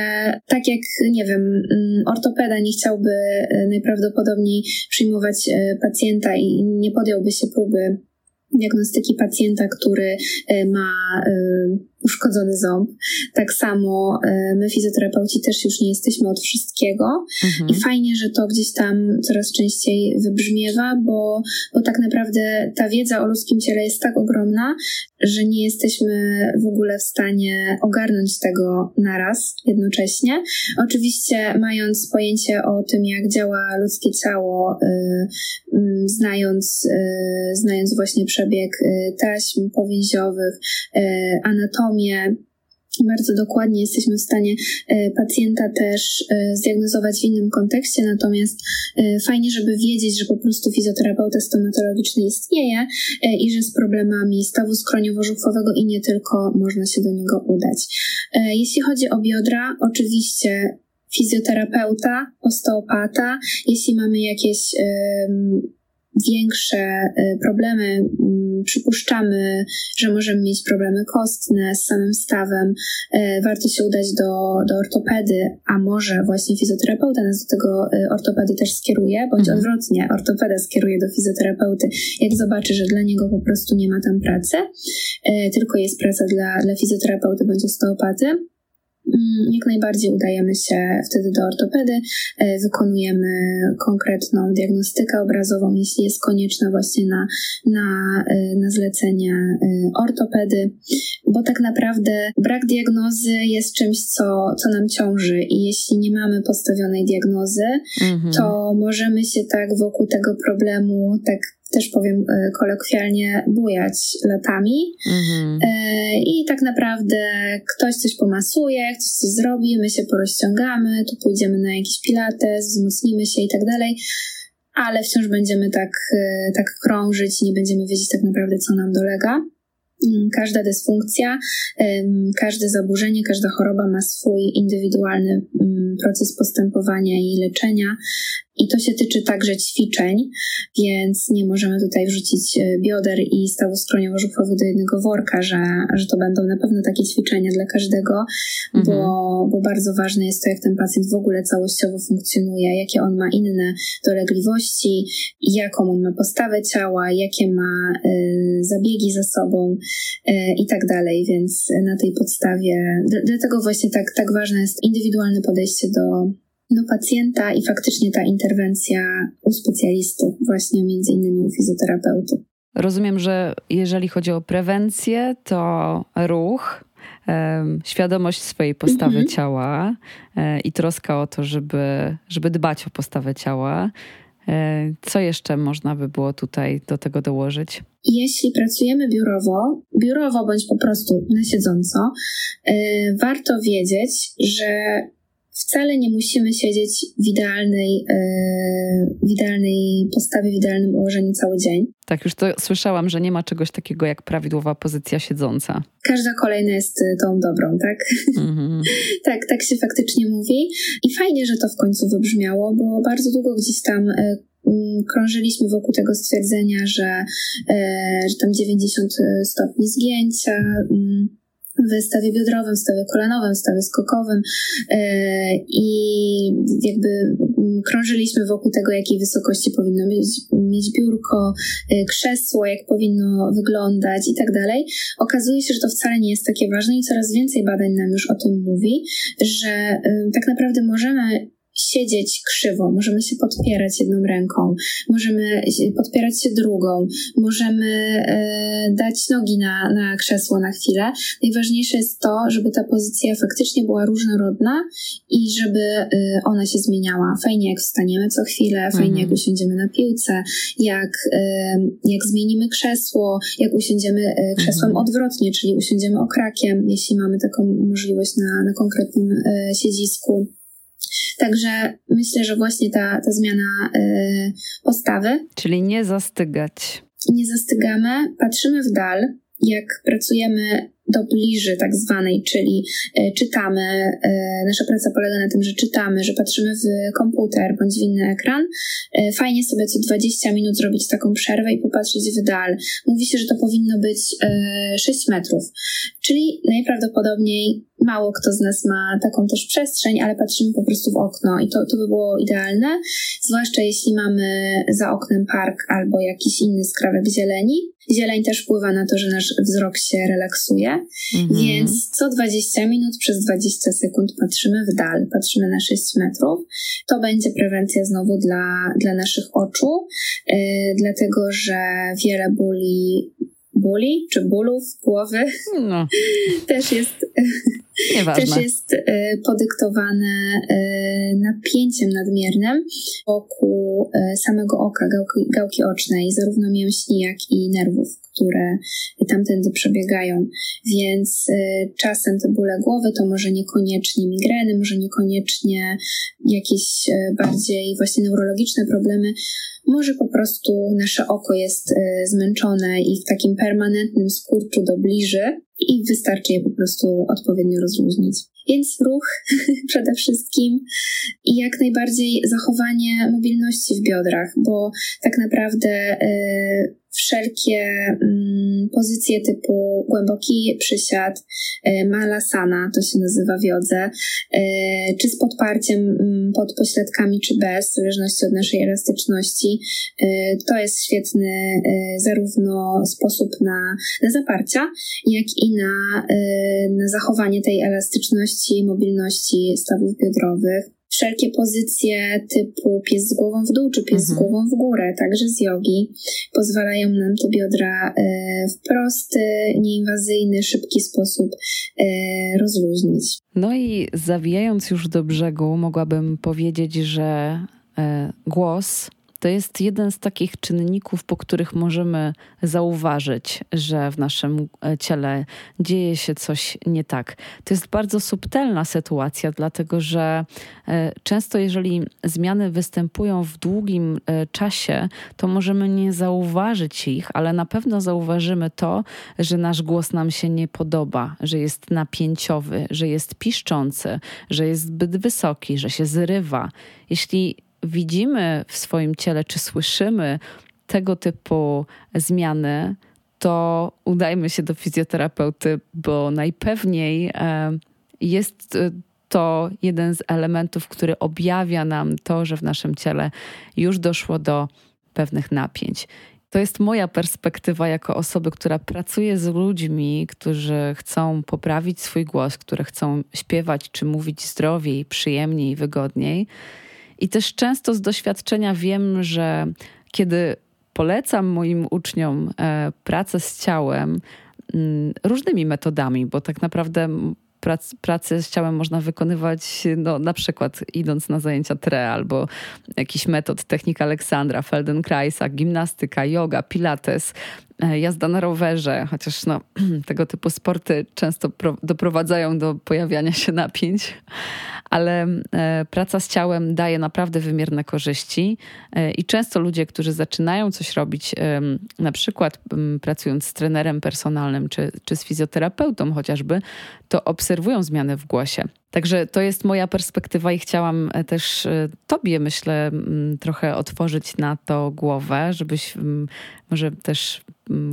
tak jak, nie wiem, mm, ortopeda nie chciałby najprawdopodobniej przyjmować pacjenta i nie podjąłby się próby diagnostyki pacjenta, który e, ma e, uszkodzony ząb. Tak samo e, my fizjoterapeuci też już nie jesteśmy od wszystkiego mhm. i fajnie, że to gdzieś tam coraz częściej wybrzmiewa, bo, bo tak naprawdę ta wiedza o ludzkim ciele jest tak ogromna, że nie jesteśmy w ogóle w stanie ogarnąć tego naraz jednocześnie. Oczywiście mając pojęcie o tym, jak działa ludzkie ciało, y, znając, y, znając właśnie przebieg taśm powięziowych, y, anatomię, bardzo dokładnie jesteśmy w stanie e, pacjenta też e, zdiagnozować w innym kontekście, natomiast e, fajnie, żeby wiedzieć, że po prostu fizjoterapeuta stomatologiczny istnieje i że z problemami stawu skroniowo-żuchwowego i nie tylko można się do niego udać. Jeśli chodzi o biodra, oczywiście fizjoterapeuta, osteopata, jeśli mamy jakieś większe problemy, przypuszczamy, że możemy mieć problemy kostne z samym stawem, y, warto się udać do, do ortopedy, a może właśnie fizjoterapeuta nas do tego y, ortopedy też skieruje, bądź mhm. odwrotnie, ortopeda skieruje do fizjoterapeuty, jak zobaczy, że dla niego po prostu nie ma tam pracy, tylko jest praca dla, dla fizjoterapeuty bądź osteopaty jak najbardziej udajemy się wtedy do ortopedy, e, wykonujemy konkretną diagnostykę obrazową, jeśli jest konieczna właśnie na, na, e, na zlecenie e, ortopedy, bo tak naprawdę brak diagnozy jest czymś, co, co nam ciąży i jeśli nie mamy postawionej diagnozy, mhm. to możemy się tak wokół tego problemu tak też powiem e, kolokwialnie, bujać latami. Mhm. E, I tak naprawdę ktoś coś pomasuje, ktoś coś zrobi, my się porozciągamy, tu pójdziemy na jakiś pilates, wzmocnimy się i tak dalej, ale wciąż będziemy tak, e, tak krążyć i nie będziemy wiedzieć tak naprawdę, co nam dolega. Mm, każda dysfunkcja, każde zaburzenie, każda choroba ma swój indywidualny mm, proces postępowania i leczenia. I to się tyczy także ćwiczeń, więc nie możemy tutaj wrzucić e, bioder i stawu skroniowo-żuchwowy do jednego worka, że, że to będą na pewno takie ćwiczenia dla każdego, mhm. bo, bo bardzo ważne jest to, jak ten pacjent w ogóle całościowo funkcjonuje, jakie on ma inne dolegliwości, jaką on ma postawę ciała, jakie ma y, zabiegi za sobą y, i tak dalej, więc na tej podstawie, dlatego właśnie tak, tak ważne jest indywidualne podejście do do pacjenta i faktycznie ta interwencja u specjalisty, właśnie między innymi u fizjoterapeuty. Rozumiem, że jeżeli chodzi o prewencję, to ruch, świadomość swojej postawy mhm. ciała e, i troska o to, żeby, żeby dbać o postawę ciała. E, co jeszcze można by było tutaj do tego dołożyć? Jeśli pracujemy biurowo, biurowo bądź po prostu na siedząco, e, warto wiedzieć, że wcale nie musimy siedzieć w idealnej, yy, w idealnej postawie, w idealnym ułożeniu cały dzień. Tak, już to słyszałam, że nie ma czegoś takiego jak prawidłowa pozycja siedząca. Każda kolejna jest e, tą dobrą, tak? Mm-hmm. tak, tak się faktycznie mówi. I fajnie, że to w końcu wybrzmiało, bo bardzo długo gdzieś tam yy, krążyliśmy wokół tego stwierdzenia, że, że tam 90 stopni zgięcia. W stawie biodrowym, w stawie kolanowym, w stawie skokowym e, i jakby krążyliśmy wokół tego, jakiej wysokości powinno mieć, mieć biurko, e, krzesło, jak powinno wyglądać i tak dalej. Okazuje się, że to wcale nie jest takie ważne i coraz więcej badań nam już o tym mówi, że e, tak naprawdę możemy siedzieć krzywo, możemy się podpierać jedną ręką, możemy podpierać się drugą, możemy e, dać nogi na, na krzesło na chwilę. Najważniejsze jest to, żeby ta pozycja faktycznie była różnorodna i żeby e, ona się zmieniała. Fajnie jak wstaniemy co chwilę, fajnie mhm. jak usiądziemy na piłce, jak, e, jak zmienimy krzesło, jak usiądziemy krzesłem mhm. odwrotnie, czyli usiądziemy okrakiem, jeśli mamy taką możliwość na, na konkretnym siedzisku. Także myślę, że właśnie ta, ta zmiana y, postawy. Czyli nie zastygać. Nie zastygamy, patrzymy w dal, jak pracujemy do bliży tak zwanej, czyli e, czytamy, e, nasza praca polega na tym, że czytamy, że patrzymy w komputer bądź w inny ekran. E, fajnie sobie co 20 minut zrobić taką przerwę i popatrzeć w dal. Mówi się, że to powinno być 6 metrów, czyli najprawdopodobniej mało kto z nas ma taką też przestrzeń, ale patrzymy po prostu w okno i to, to by było idealne, zwłaszcza jeśli mamy za oknem park albo jakiś inny skrawek zieleni. Zieleń też wpływa na to, że nasz wzrok się relaksuje mhm. więc co 20 minut przez 20 sekund patrzymy w dal, patrzymy na 6 metrów. To będzie prewencja znowu dla, dla naszych oczu, yy, dlatego że wiele bóli bóli czy bólów głowy no. też jest Nieważne. też jest y, podyktowane y, napięciem nadmiernym wokół y, samego oka, gałki, gałki ocznej, zarówno mięśni, jak i nerwów, które tamtędy przebiegają. Więc czasem te bóle głowy to może niekoniecznie migreny, może niekoniecznie jakieś bardziej właśnie neurologiczne problemy, może po prostu nasze oko jest zmęczone i w takim permanentnym skurczu do bliży, i wystarczy je po prostu odpowiednio rozluźnić. Więc ruch przede wszystkim i jak najbardziej zachowanie mobilności w biodrach, bo tak naprawdę y, wszelkie mm, pozycje typu głęboki przysiad, y, malasana, to się nazywa wiodze, y, czy z podparciem mm, pod pośladkami, czy bez, w zależności od naszej elastyczności, to jest świetny zarówno sposób na, na zaparcia, jak i na, na zachowanie tej elastyczności, mobilności stawów biodrowych wszelkie pozycje typu pies z głową w dół czy pies mhm. z głową w górę, także z jogi, pozwalają nam te biodra e, w prosty, nieinwazyjny, szybki sposób e, rozluźnić. No i zawijając już do brzegu, mogłabym powiedzieć, że e, głos to jest jeden z takich czynników, po których możemy zauważyć, że w naszym e, ciele dzieje się coś nie tak. To jest bardzo subtelna sytuacja, dlatego że e, często, jeżeli zmiany występują w długim e, czasie, to możemy nie zauważyć ich, ale na pewno zauważymy to, że nasz głos nam się nie podoba, że jest napięciowy, że jest piszczący, że jest zbyt wysoki, że się zrywa. Jeśli widzimy w swoim ciele, czy słyszymy tego typu zmiany, to udajmy się do fizjoterapeuty, bo najpewniej e, jest e, to jeden z elementów, który objawia nam to, że w naszym ciele już doszło do pewnych napięć. To jest moja perspektywa jako osoby, która pracuje z ludźmi, którzy chcą poprawić swój głos, które chcą śpiewać czy mówić zdrowiej, przyjemniej, wygodniej. I też często z doświadczenia wiem, że kiedy polecam moim uczniom e, pracę z ciałem mm, różnymi metodami, bo tak naprawdę prac, pracę z ciałem można wykonywać no, na przykład idąc na zajęcia TRE albo jakiś metod technik Aleksandra, Feldenkraisa, gimnastyka, yoga, pilates, jazda na rowerze, chociaż no, tego typu sporty często doprowadzają do pojawiania się napięć ale e, praca z ciałem daje naprawdę wymierne korzyści e, i często ludzie, którzy zaczynają coś robić, na przykład pracując z trenerem personalnym czy, czy z fizjoterapeutą chociażby, to obserwują zmiany w głosie. Także to jest moja perspektywa i chciałam e, też Tobie, myślę, trochę otworzyć na to głowę, żebyś może też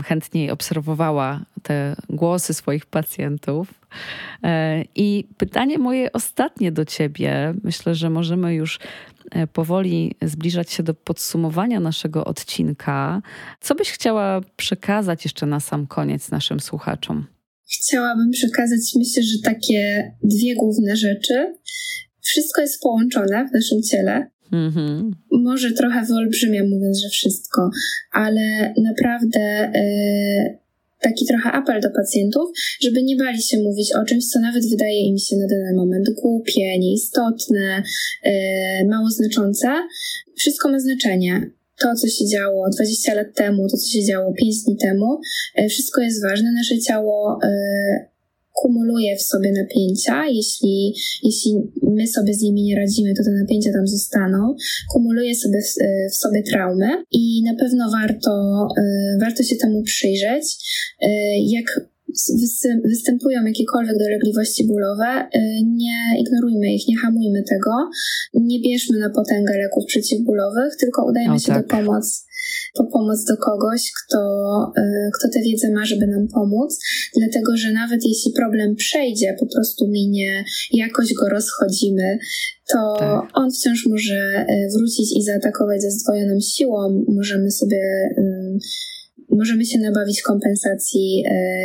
chętniej obserwowała te głosy swoich pacjentów. E, I pytanie moje ostatnie do Ciebie, myślę, że możemy już e, powoli zbliżać się do podsumowania naszego odcinka. Co byś chciała przekazać jeszcze na sam koniec naszym słuchaczom? Chciałabym przekazać, myślę, że takie dwie główne rzeczy. Wszystko jest połączone w naszym ciele. Mm-hmm. Może trochę wyolbrzymia mówiąc, że wszystko, ale naprawdę. Yy, taki trochę apel do pacjentów, żeby nie bali się mówić o czymś, co nawet wydaje im się na dany moment głupie, nieistotne, yy, mało znaczące. Wszystko ma znaczenie. To, co się działo 20 lat temu, to, co się działo 5 dni temu, yy, wszystko jest ważne. Nasze ciało yy, kumuluje w sobie napięcia, jeśli, jeśli my sobie z nimi nie radzimy, to te napięcia tam zostaną, kumuluje sobie w, w sobie traumy i na pewno warto, e, warto się temu przyjrzeć, e, jak występują jakiekolwiek dolegliwości bólowe, e, nie ignorujmy ich, nie hamujmy tego, nie bierzmy na potęgę leków przeciwbólowych, tylko udajmy o, się tak. do pomocy po pomoc do kogoś, kto, y, kto tę wiedzę ma, żeby nam pomóc, dlatego że nawet jeśli problem przejdzie, po prostu minie, jakoś go rozchodzimy, to tak. on wciąż może y, wrócić i zaatakować ze zdwojoną siłą. Możemy sobie możemy się nabawić kompensacji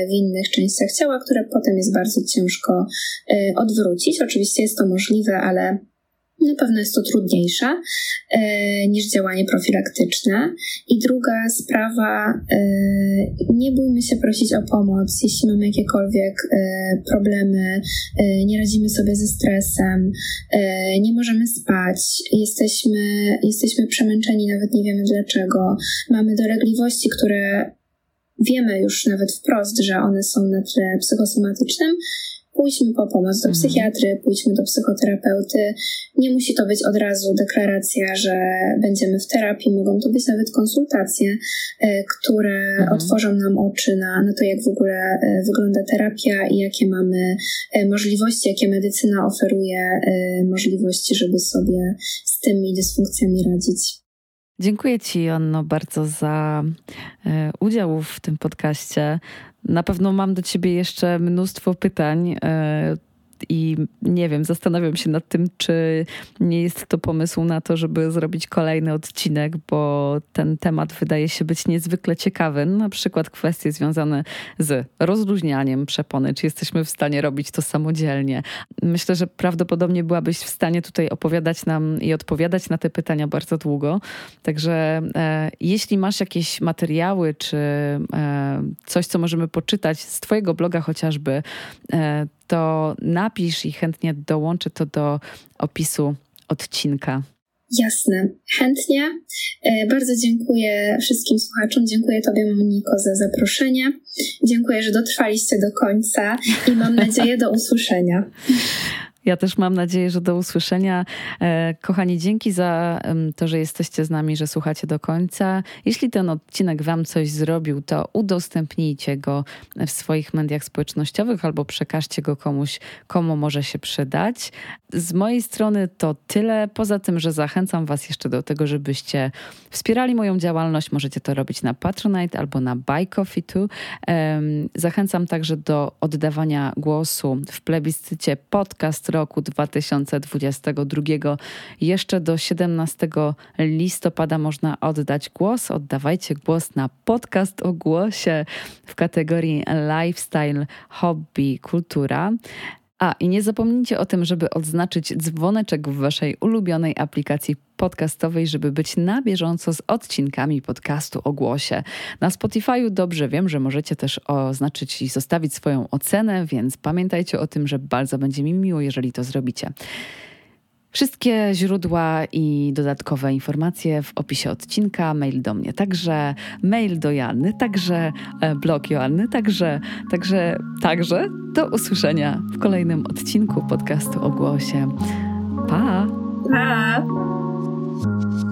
w innych częściach ciała, które potem jest bardzo ciężko odwrócić. Oczywiście jest to możliwe, ale na pewno jest to trudniejsze niż działanie profilaktyczne. I druga sprawa, e, nie bójmy się prosić o pomoc, jeśli mamy jakiekolwiek e, problemy, e, nie radzimy sobie ze stresem, nie możemy spać, jesteśmy, jesteśmy przemęczeni, nawet nie wiemy dlaczego, mamy dolegliwości, które wiemy już nawet wprost, że one są na tle psychosomatycznym, pójdźmy po pomoc do mhm. psychiatry, pójdźmy do psychoterapeuty. Nie musi to być od razu deklaracja, że będziemy w terapii, mogą to być nawet konsultacje, e, które mhm. otworzą nam oczy na, na to, jak w ogóle e, wygląda terapia i jakie mamy e, możliwości, jakie medycyna oferuje możliwości, żeby sobie z tymi dysfunkcjami radzić. Dziękuję Ci, Anno, bardzo za udział w tym podcaście. Na pewno mam do ciebie jeszcze mnóstwo pytań. I nie wiem, zastanawiam się nad tym, czy nie jest to pomysł na to, żeby zrobić kolejny odcinek, bo ten temat wydaje się być niezwykle ciekawy. Na przykład kwestie związane z rozluźnianiem przepony, czy jesteśmy w stanie robić to samodzielnie. Myślę, że prawdopodobnie byłabyś w stanie tutaj opowiadać nam i odpowiadać na te pytania bardzo długo. Także e, jeśli masz jakieś materiały, czy e, coś, co możemy poczytać z Twojego bloga chociażby, e, to napisz i chętnie dołączę to do opisu odcinka. Jasne, chętnie. E, bardzo dziękuję wszystkim słuchaczom. Dziękuję Tobie, Moniko, za zaproszenie. Dziękuję, że dotrwaliście do końca i mam nadzieję do usłyszenia. Ja też mam nadzieję, że do usłyszenia. E, kochani, dzięki za to, że jesteście z nami, że słuchacie do końca. Jeśli ten odcinek Wam coś zrobił, to udostępnijcie go w swoich mediach społecznościowych albo przekażcie go komuś, komu może się przydać. Z mojej strony to tyle. Poza tym, że zachęcam Was jeszcze do tego, żebyście wspierali moją działalność. Możecie to robić na Patronite albo na Buy Coffee too. Zachęcam także do oddawania głosu w plebiscycie podcast roku 2022. Jeszcze do 17 listopada można oddać głos. Oddawajcie głos na podcast o głosie w kategorii lifestyle, hobby, kultura. A i nie zapomnijcie o tym, żeby odznaczyć dzwoneczek w waszej ulubionej aplikacji podcastowej, żeby być na bieżąco z odcinkami podcastu o głosie. Na Spotify'u dobrze wiem, że możecie też oznaczyć i zostawić swoją ocenę, więc pamiętajcie o tym, że bardzo będzie mi miło, jeżeli to zrobicie. Wszystkie źródła i dodatkowe informacje w opisie odcinka, mail do mnie także, mail do Joanny, także e, blog Joanny, także, także, także do usłyszenia w kolejnym odcinku podcastu o głosie. Pa! Pa! Thank you.